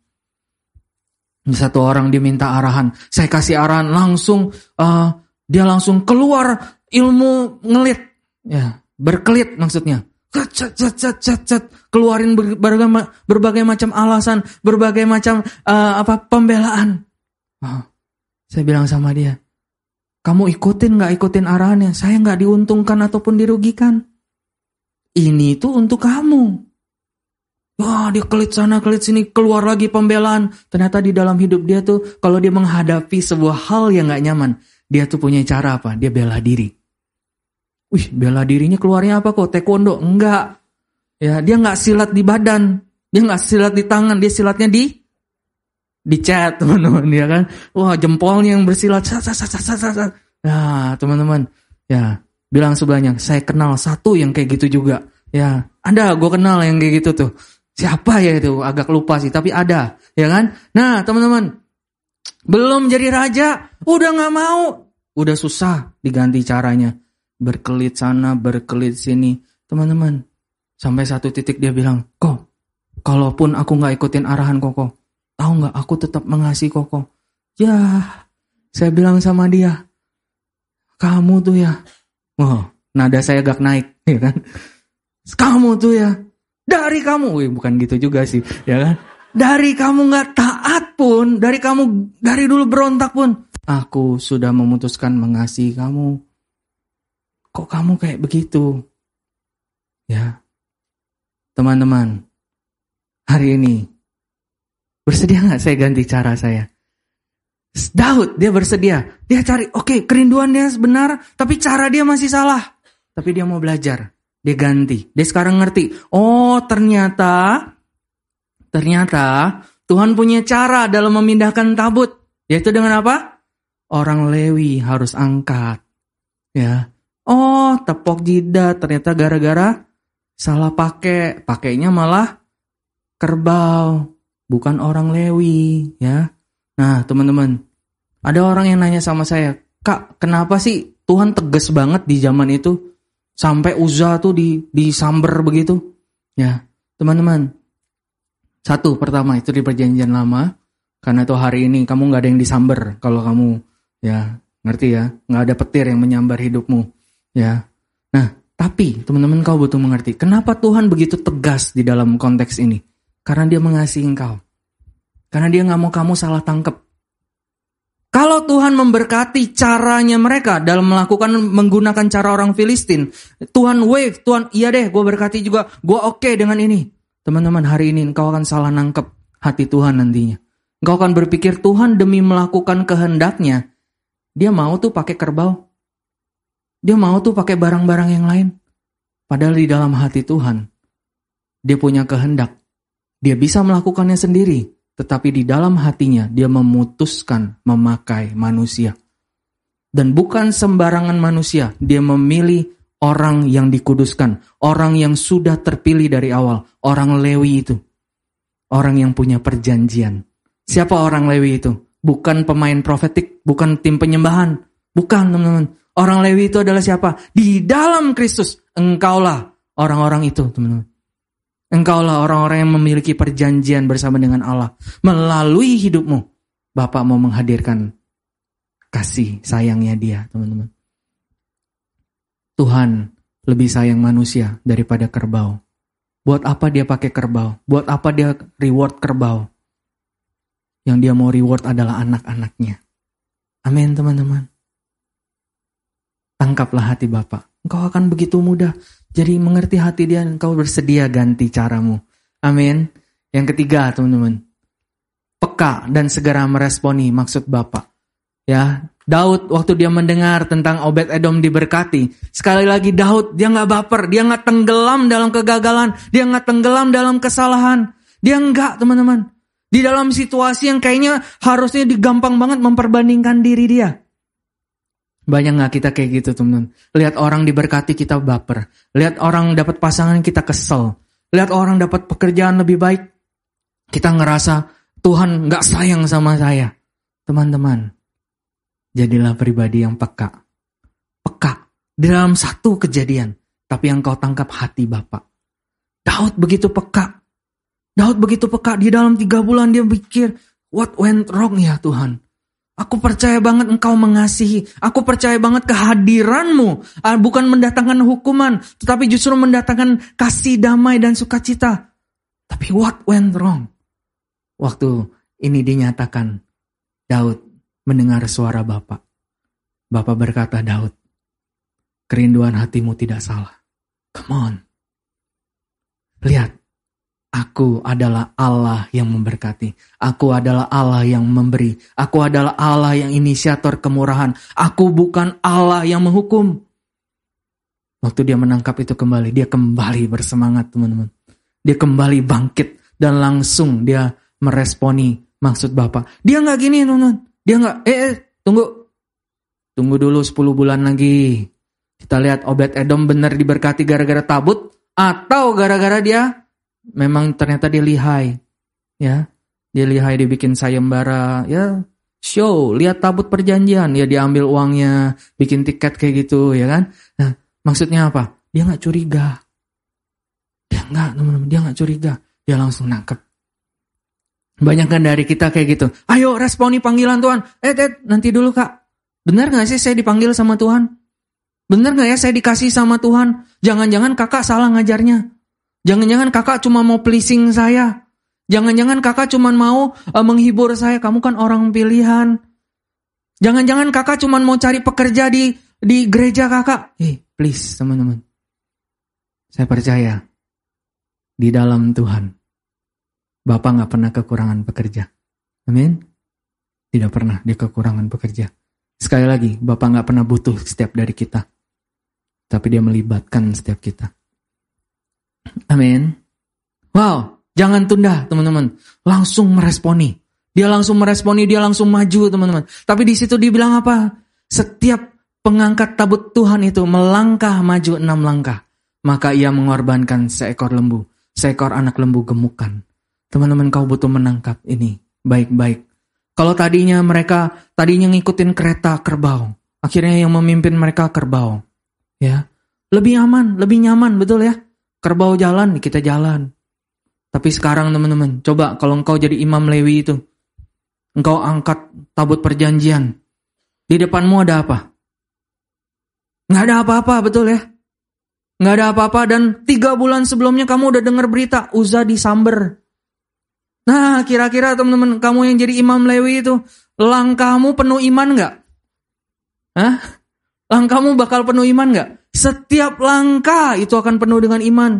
S1: Satu orang diminta arahan. Saya kasih arahan langsung, uh, dia langsung keluar ilmu ngelit. Ya, berkelit maksudnya. Cat, cat, cat, cat, cat, keluarin berbagai, berbagai macam alasan, berbagai macam uh, apa pembelaan. Oh, saya bilang sama dia, kamu ikutin nggak ikutin arahannya? Saya nggak diuntungkan ataupun dirugikan. Ini itu untuk kamu. Wah dia kelit sana kelit sini keluar lagi pembelaan. Ternyata di dalam hidup dia tuh kalau dia menghadapi sebuah hal yang nggak nyaman, dia tuh punya cara apa? Dia bela diri. Wih bela dirinya keluarnya apa kok? Taekwondo? Enggak. Ya dia nggak silat di badan, dia nggak silat di tangan, dia silatnya di di chat teman-teman ya kan? Wah jempolnya yang bersilat sat. ya teman-teman ya bilang sebelahnya saya kenal satu yang kayak gitu juga. Ya ada gue kenal yang kayak gitu tuh. Siapa ya itu? Agak lupa sih tapi ada ya kan? Nah teman-teman belum jadi raja udah nggak mau. Udah susah diganti caranya. Berkelit sana berkelit sini. Teman-teman sampai satu titik dia bilang kok kalaupun aku nggak ikutin arahan koko Tahu nggak aku tetap mengasihi Koko. Ya, saya bilang sama dia, kamu tuh ya, oh, nada saya agak naik, ya kan? Kamu tuh ya, dari kamu, Wih, bukan gitu juga sih, ya kan? Dari kamu nggak taat pun, dari kamu dari dulu berontak pun, aku sudah memutuskan mengasihi kamu. Kok kamu kayak begitu? Ya, teman-teman, hari ini Bersedia nggak saya ganti cara saya? Daud dia bersedia. Dia cari, oke okay, kerinduan dia benar, tapi cara dia masih salah. Tapi dia mau belajar. Dia ganti. Dia sekarang ngerti. Oh ternyata, ternyata Tuhan punya cara dalam memindahkan tabut. Yaitu dengan apa? Orang Lewi harus angkat. Ya. Oh tepok jidat ternyata gara-gara salah pakai. Pakainya malah kerbau bukan orang Lewi, ya. Nah, teman-teman, ada orang yang nanya sama saya, Kak, kenapa sih Tuhan tegas banget di zaman itu sampai Uza tuh di disamber begitu? Ya, teman-teman. Satu, pertama itu di perjanjian lama, karena tuh hari ini kamu nggak ada yang disamber kalau kamu ya ngerti ya, nggak ada petir yang menyambar hidupmu, ya. Nah, tapi teman-teman kau butuh mengerti, kenapa Tuhan begitu tegas di dalam konteks ini? Karena dia mengasihi engkau. Karena dia nggak mau kamu salah tangkap. Kalau Tuhan memberkati caranya mereka dalam melakukan menggunakan cara orang Filistin, Tuhan wave, Tuhan iya deh, gue berkati juga, gue oke okay dengan ini. Teman-teman hari ini engkau akan salah nangkep hati Tuhan nantinya. Engkau akan berpikir Tuhan demi melakukan kehendaknya, dia mau tuh pakai kerbau, dia mau tuh pakai barang-barang yang lain. Padahal di dalam hati Tuhan, dia punya kehendak dia bisa melakukannya sendiri, tetapi di dalam hatinya dia memutuskan memakai manusia. Dan bukan sembarangan manusia, dia memilih orang yang dikuduskan, orang yang sudah terpilih dari awal, orang Lewi itu. Orang yang punya perjanjian. Siapa orang Lewi itu? bukan pemain profetik, bukan tim penyembahan, bukan teman-teman. Orang Lewi itu adalah siapa? Di dalam Kristus, engkaulah orang-orang itu, teman-teman. Engkaulah orang-orang yang memiliki perjanjian bersama dengan Allah. Melalui hidupmu, Bapak mau menghadirkan kasih sayangnya dia, teman-teman. Tuhan lebih sayang manusia daripada kerbau. Buat apa dia pakai kerbau? Buat apa dia reward kerbau? Yang dia mau reward adalah anak-anaknya. Amin, teman-teman. Tangkaplah hati Bapak. Engkau akan begitu mudah. Jadi mengerti hati dia, engkau bersedia ganti caramu. Amin. Yang ketiga, teman-teman. Peka dan segera meresponi maksud Bapak. Ya, Daud waktu dia mendengar tentang Obed Edom diberkati, sekali lagi Daud dia nggak baper, dia nggak tenggelam dalam kegagalan, dia nggak tenggelam dalam kesalahan, dia nggak teman-teman. Di dalam situasi yang kayaknya harusnya digampang banget memperbandingkan diri dia. Banyak nggak kita kayak gitu teman-teman? Lihat orang diberkati kita baper. Lihat orang dapat pasangan kita kesel. Lihat orang dapat pekerjaan lebih baik. Kita ngerasa Tuhan nggak sayang sama saya. Teman-teman, jadilah pribadi yang peka. Peka dalam satu kejadian. Tapi yang kau tangkap hati Bapak. Daud begitu peka. Daud begitu peka. Di dalam tiga bulan dia pikir, what went wrong ya Tuhan? Aku percaya banget engkau mengasihi. Aku percaya banget kehadiranmu. Ah, bukan mendatangkan hukuman. Tetapi justru mendatangkan kasih damai dan sukacita. Tapi what went wrong? Waktu ini dinyatakan. Daud mendengar suara Bapak. Bapak berkata, Daud, kerinduan hatimu tidak salah. Come on. Lihat, Aku adalah Allah yang memberkati. Aku adalah Allah yang memberi. Aku adalah Allah yang inisiator kemurahan. Aku bukan Allah yang menghukum. Waktu dia menangkap itu kembali, dia kembali bersemangat teman-teman. Dia kembali bangkit dan langsung dia meresponi maksud Bapak. Dia nggak gini teman-teman. Dia nggak, eh, eh tunggu. Tunggu dulu 10 bulan lagi. Kita lihat Obed Edom benar diberkati gara-gara tabut atau gara-gara dia memang ternyata dia lihai. Ya, dia lihai dibikin sayembara, ya show, lihat tabut perjanjian, ya diambil uangnya, bikin tiket kayak gitu, ya kan? Nah, maksudnya apa? Dia nggak curiga. Dia nggak, teman-teman, dia nggak curiga. Dia langsung nangkep. Banyak kan dari kita kayak gitu. Ayo responi panggilan Tuhan. Eh, eh nanti dulu kak. Benar nggak sih saya dipanggil sama Tuhan? Benar nggak ya saya dikasih sama Tuhan? Jangan-jangan kakak salah ngajarnya. Jangan-jangan kakak cuma mau pleasing saya. Jangan-jangan kakak cuma mau uh, menghibur saya. Kamu kan orang pilihan. Jangan-jangan kakak cuma mau cari pekerja di di gereja kakak. Eh, hey, please teman-teman. Saya percaya di dalam Tuhan. Bapak nggak pernah kekurangan pekerja. Amin. Tidak pernah dia kekurangan pekerja. Sekali lagi, Bapak nggak pernah butuh setiap dari kita. Tapi dia melibatkan setiap kita. Amin. Wow, jangan tunda teman-teman. Langsung meresponi. Dia langsung meresponi, dia langsung maju teman-teman. Tapi di situ dia bilang apa? Setiap pengangkat tabut Tuhan itu melangkah maju enam langkah. Maka ia mengorbankan seekor lembu. Seekor anak lembu gemukan. Teman-teman kau butuh menangkap ini baik-baik. Kalau tadinya mereka tadinya ngikutin kereta kerbau. Akhirnya yang memimpin mereka kerbau. Ya, lebih aman, lebih nyaman, betul ya? Kerbau jalan, kita jalan. Tapi sekarang teman-teman, coba kalau engkau jadi imam Lewi itu. Engkau angkat tabut perjanjian. Di depanmu ada apa? Nggak ada apa-apa, betul ya? Nggak ada apa-apa dan tiga bulan sebelumnya kamu udah dengar berita Uza disamber. Nah, kira-kira teman-teman kamu yang jadi imam Lewi itu langkahmu penuh iman nggak? Hah? Langkahmu bakal penuh iman nggak? Setiap langkah itu akan penuh dengan iman.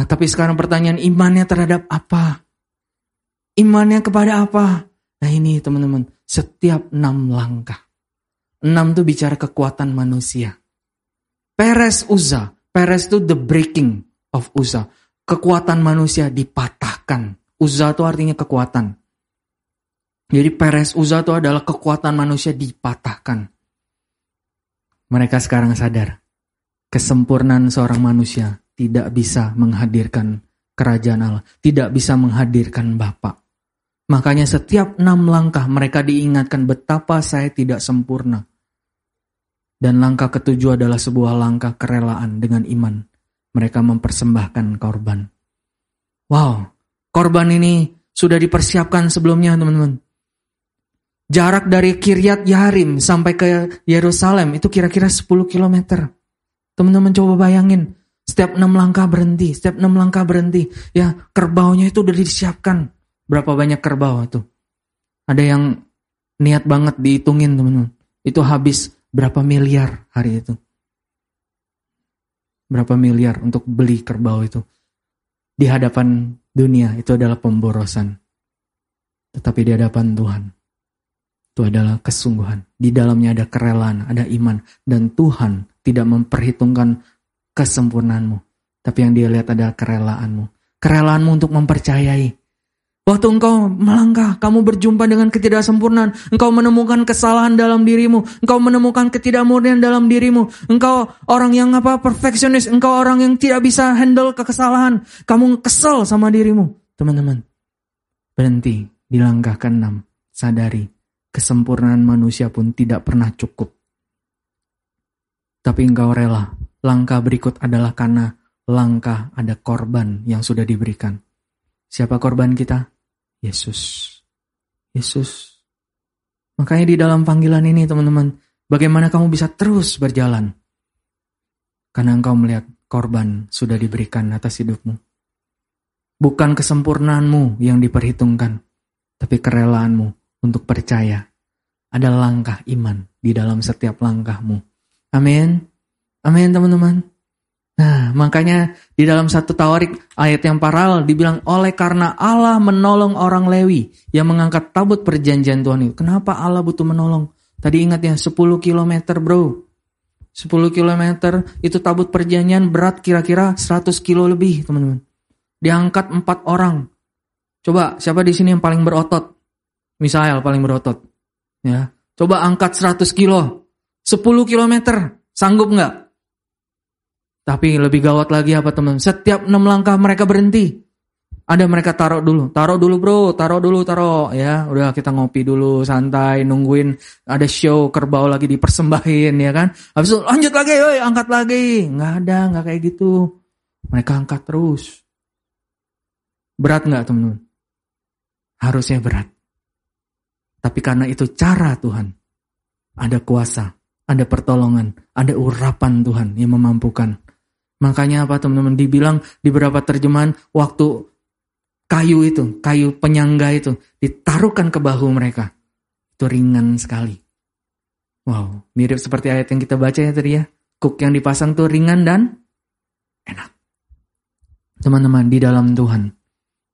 S1: Nah tapi sekarang pertanyaan imannya terhadap apa? Imannya kepada apa? Nah ini teman-teman, setiap enam langkah. Enam itu bicara kekuatan manusia. Peres Uza. Peres itu the breaking of Uza. Kekuatan manusia dipatahkan. Uza itu artinya kekuatan. Jadi Peres Uza itu adalah kekuatan manusia dipatahkan. Mereka sekarang sadar, kesempurnaan seorang manusia tidak bisa menghadirkan kerajaan Allah, tidak bisa menghadirkan Bapa. Makanya setiap enam langkah mereka diingatkan betapa saya tidak sempurna. Dan langkah ketujuh adalah sebuah langkah kerelaan dengan iman. Mereka mempersembahkan korban. Wow, korban ini sudah dipersiapkan sebelumnya teman-teman. Jarak dari Kiryat Yarim sampai ke Yerusalem itu kira-kira 10 km. Teman-teman coba bayangin, setiap enam langkah berhenti, setiap enam langkah berhenti. Ya, kerbaunya itu udah disiapkan. Berapa banyak kerbau itu? Ada yang niat banget dihitungin teman-teman. Itu habis berapa miliar hari itu. Berapa miliar untuk beli kerbau itu. Di hadapan dunia itu adalah pemborosan. Tetapi di hadapan Tuhan itu adalah kesungguhan. Di dalamnya ada kerelaan, ada iman. Dan Tuhan tidak memperhitungkan kesempurnaanmu. Tapi yang dia lihat adalah kerelaanmu. Kerelaanmu untuk mempercayai. Waktu engkau melangkah, kamu berjumpa dengan ketidaksempurnaan. Engkau menemukan kesalahan dalam dirimu. Engkau menemukan ketidakmurnian dalam dirimu. Engkau orang yang apa perfeksionis. Engkau orang yang tidak bisa handle kekesalahan. Kamu kesel sama dirimu. Teman-teman, berhenti di langkah ke-6. Sadari kesempurnaan manusia pun tidak pernah cukup. Tapi engkau rela, langkah berikut adalah karena langkah ada korban yang sudah diberikan. Siapa korban kita? Yesus. Yesus. Makanya di dalam panggilan ini teman-teman, bagaimana kamu bisa terus berjalan? Karena engkau melihat korban sudah diberikan atas hidupmu. Bukan kesempurnaanmu yang diperhitungkan, tapi kerelaanmu untuk percaya. Ada langkah iman di dalam setiap langkahmu. Amin. Amin teman-teman. Nah, makanya di dalam satu tawarik ayat yang paralel dibilang oleh karena Allah menolong orang Lewi yang mengangkat tabut perjanjian Tuhan itu. Kenapa Allah butuh menolong? Tadi ingat ya 10 km bro. 10 km itu tabut perjanjian berat kira-kira 100 kilo lebih teman-teman. Diangkat empat orang. Coba siapa di sini yang paling berotot? Misael paling berotot. Ya. Coba angkat 100 kilo. 10 kilometer. Sanggup nggak? Tapi lebih gawat lagi apa teman? Setiap 6 langkah mereka berhenti. Ada mereka taruh dulu, taruh dulu bro, taruh dulu, taruh ya. Udah kita ngopi dulu, santai, nungguin ada show kerbau lagi dipersembahin ya kan. Habis itu lanjut lagi, yoi, angkat lagi. Nggak ada, nggak kayak gitu. Mereka angkat terus. Berat nggak teman-teman? Harusnya berat. Tapi karena itu cara Tuhan. Ada kuasa, ada pertolongan, ada urapan Tuhan yang memampukan. Makanya apa teman-teman dibilang di beberapa terjemahan waktu kayu itu, kayu penyangga itu ditaruhkan ke bahu mereka. Itu ringan sekali. Wow, mirip seperti ayat yang kita baca ya tadi ya. Kuk yang dipasang tuh ringan dan enak. Teman-teman, di dalam Tuhan,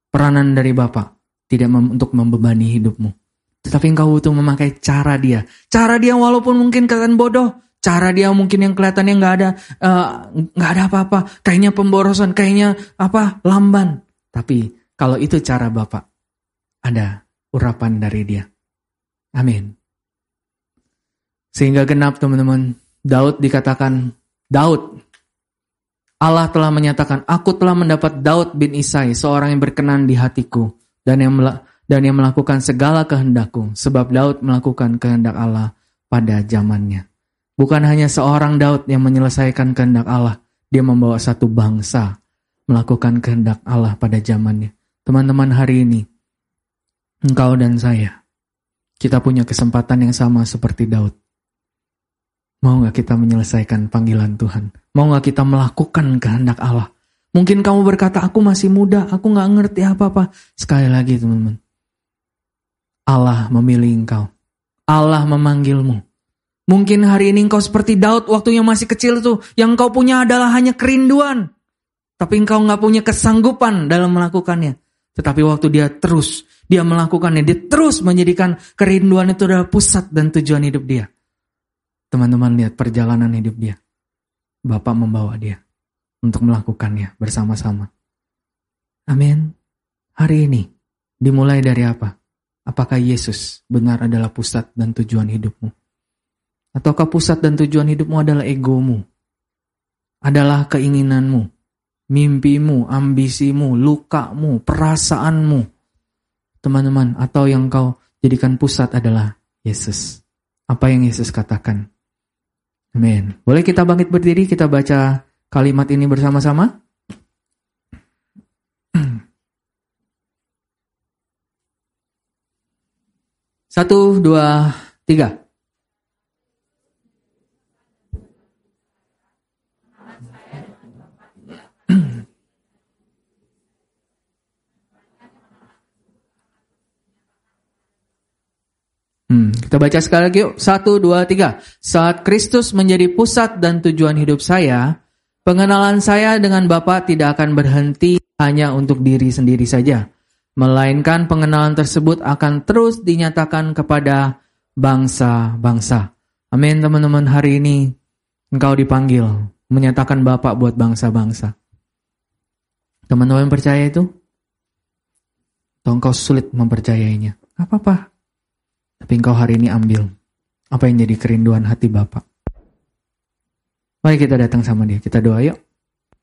S1: peranan dari Bapak tidak mem untuk membebani hidupmu. Tetapi engkau butuh memakai cara dia. Cara dia walaupun mungkin kelihatan bodoh. Cara dia mungkin yang kelihatannya nggak ada eh, nggak uh, ada apa-apa. Kayaknya pemborosan, kayaknya apa lamban. Tapi kalau itu cara Bapak, ada urapan dari dia. Amin. Sehingga genap teman-teman, Daud dikatakan, Daud, Allah telah menyatakan, aku telah mendapat Daud bin Isai, seorang yang berkenan di hatiku, dan yang dan yang melakukan segala kehendakku, sebab Daud melakukan kehendak Allah pada zamannya. Bukan hanya seorang Daud yang menyelesaikan kehendak Allah, dia membawa satu bangsa melakukan kehendak Allah pada zamannya. Teman-teman hari ini, engkau dan saya, kita punya kesempatan yang sama seperti Daud. Mau gak kita menyelesaikan panggilan Tuhan? Mau gak kita melakukan kehendak Allah? Mungkin kamu berkata, aku masih muda, aku gak ngerti apa-apa. Sekali lagi teman-teman, Allah memilih engkau. Allah memanggilmu. Mungkin hari ini engkau seperti Daud waktu yang masih kecil tuh. Yang engkau punya adalah hanya kerinduan. Tapi engkau nggak punya kesanggupan dalam melakukannya. Tetapi waktu dia terus, dia melakukannya. Dia terus menjadikan kerinduan itu adalah pusat dan tujuan hidup dia. Teman-teman lihat perjalanan hidup dia. Bapak membawa dia untuk melakukannya bersama-sama. Amin. Hari ini dimulai dari apa? Apakah Yesus benar adalah pusat dan tujuan hidupmu? Ataukah pusat dan tujuan hidupmu adalah egomu? Adalah keinginanmu, mimpimu, ambisimu, lukamu, perasaanmu. teman-teman, atau yang kau jadikan pusat adalah Yesus. Apa yang Yesus katakan? Amin. Boleh kita bangkit berdiri, kita baca kalimat ini bersama-sama? Satu, dua, tiga. Hmm, kita baca sekali lagi yuk. Satu, dua, tiga. Saat Kristus menjadi pusat dan tujuan hidup saya, pengenalan saya dengan Bapa tidak akan berhenti hanya untuk diri sendiri saja. Melainkan pengenalan tersebut akan terus dinyatakan kepada bangsa-bangsa. Amin teman-teman hari ini engkau dipanggil menyatakan Bapak buat bangsa-bangsa. Teman-teman percaya itu? Atau engkau sulit mempercayainya? Apa-apa. Tapi engkau hari ini ambil apa yang jadi kerinduan hati Bapak. Mari kita datang sama dia, kita doa yuk.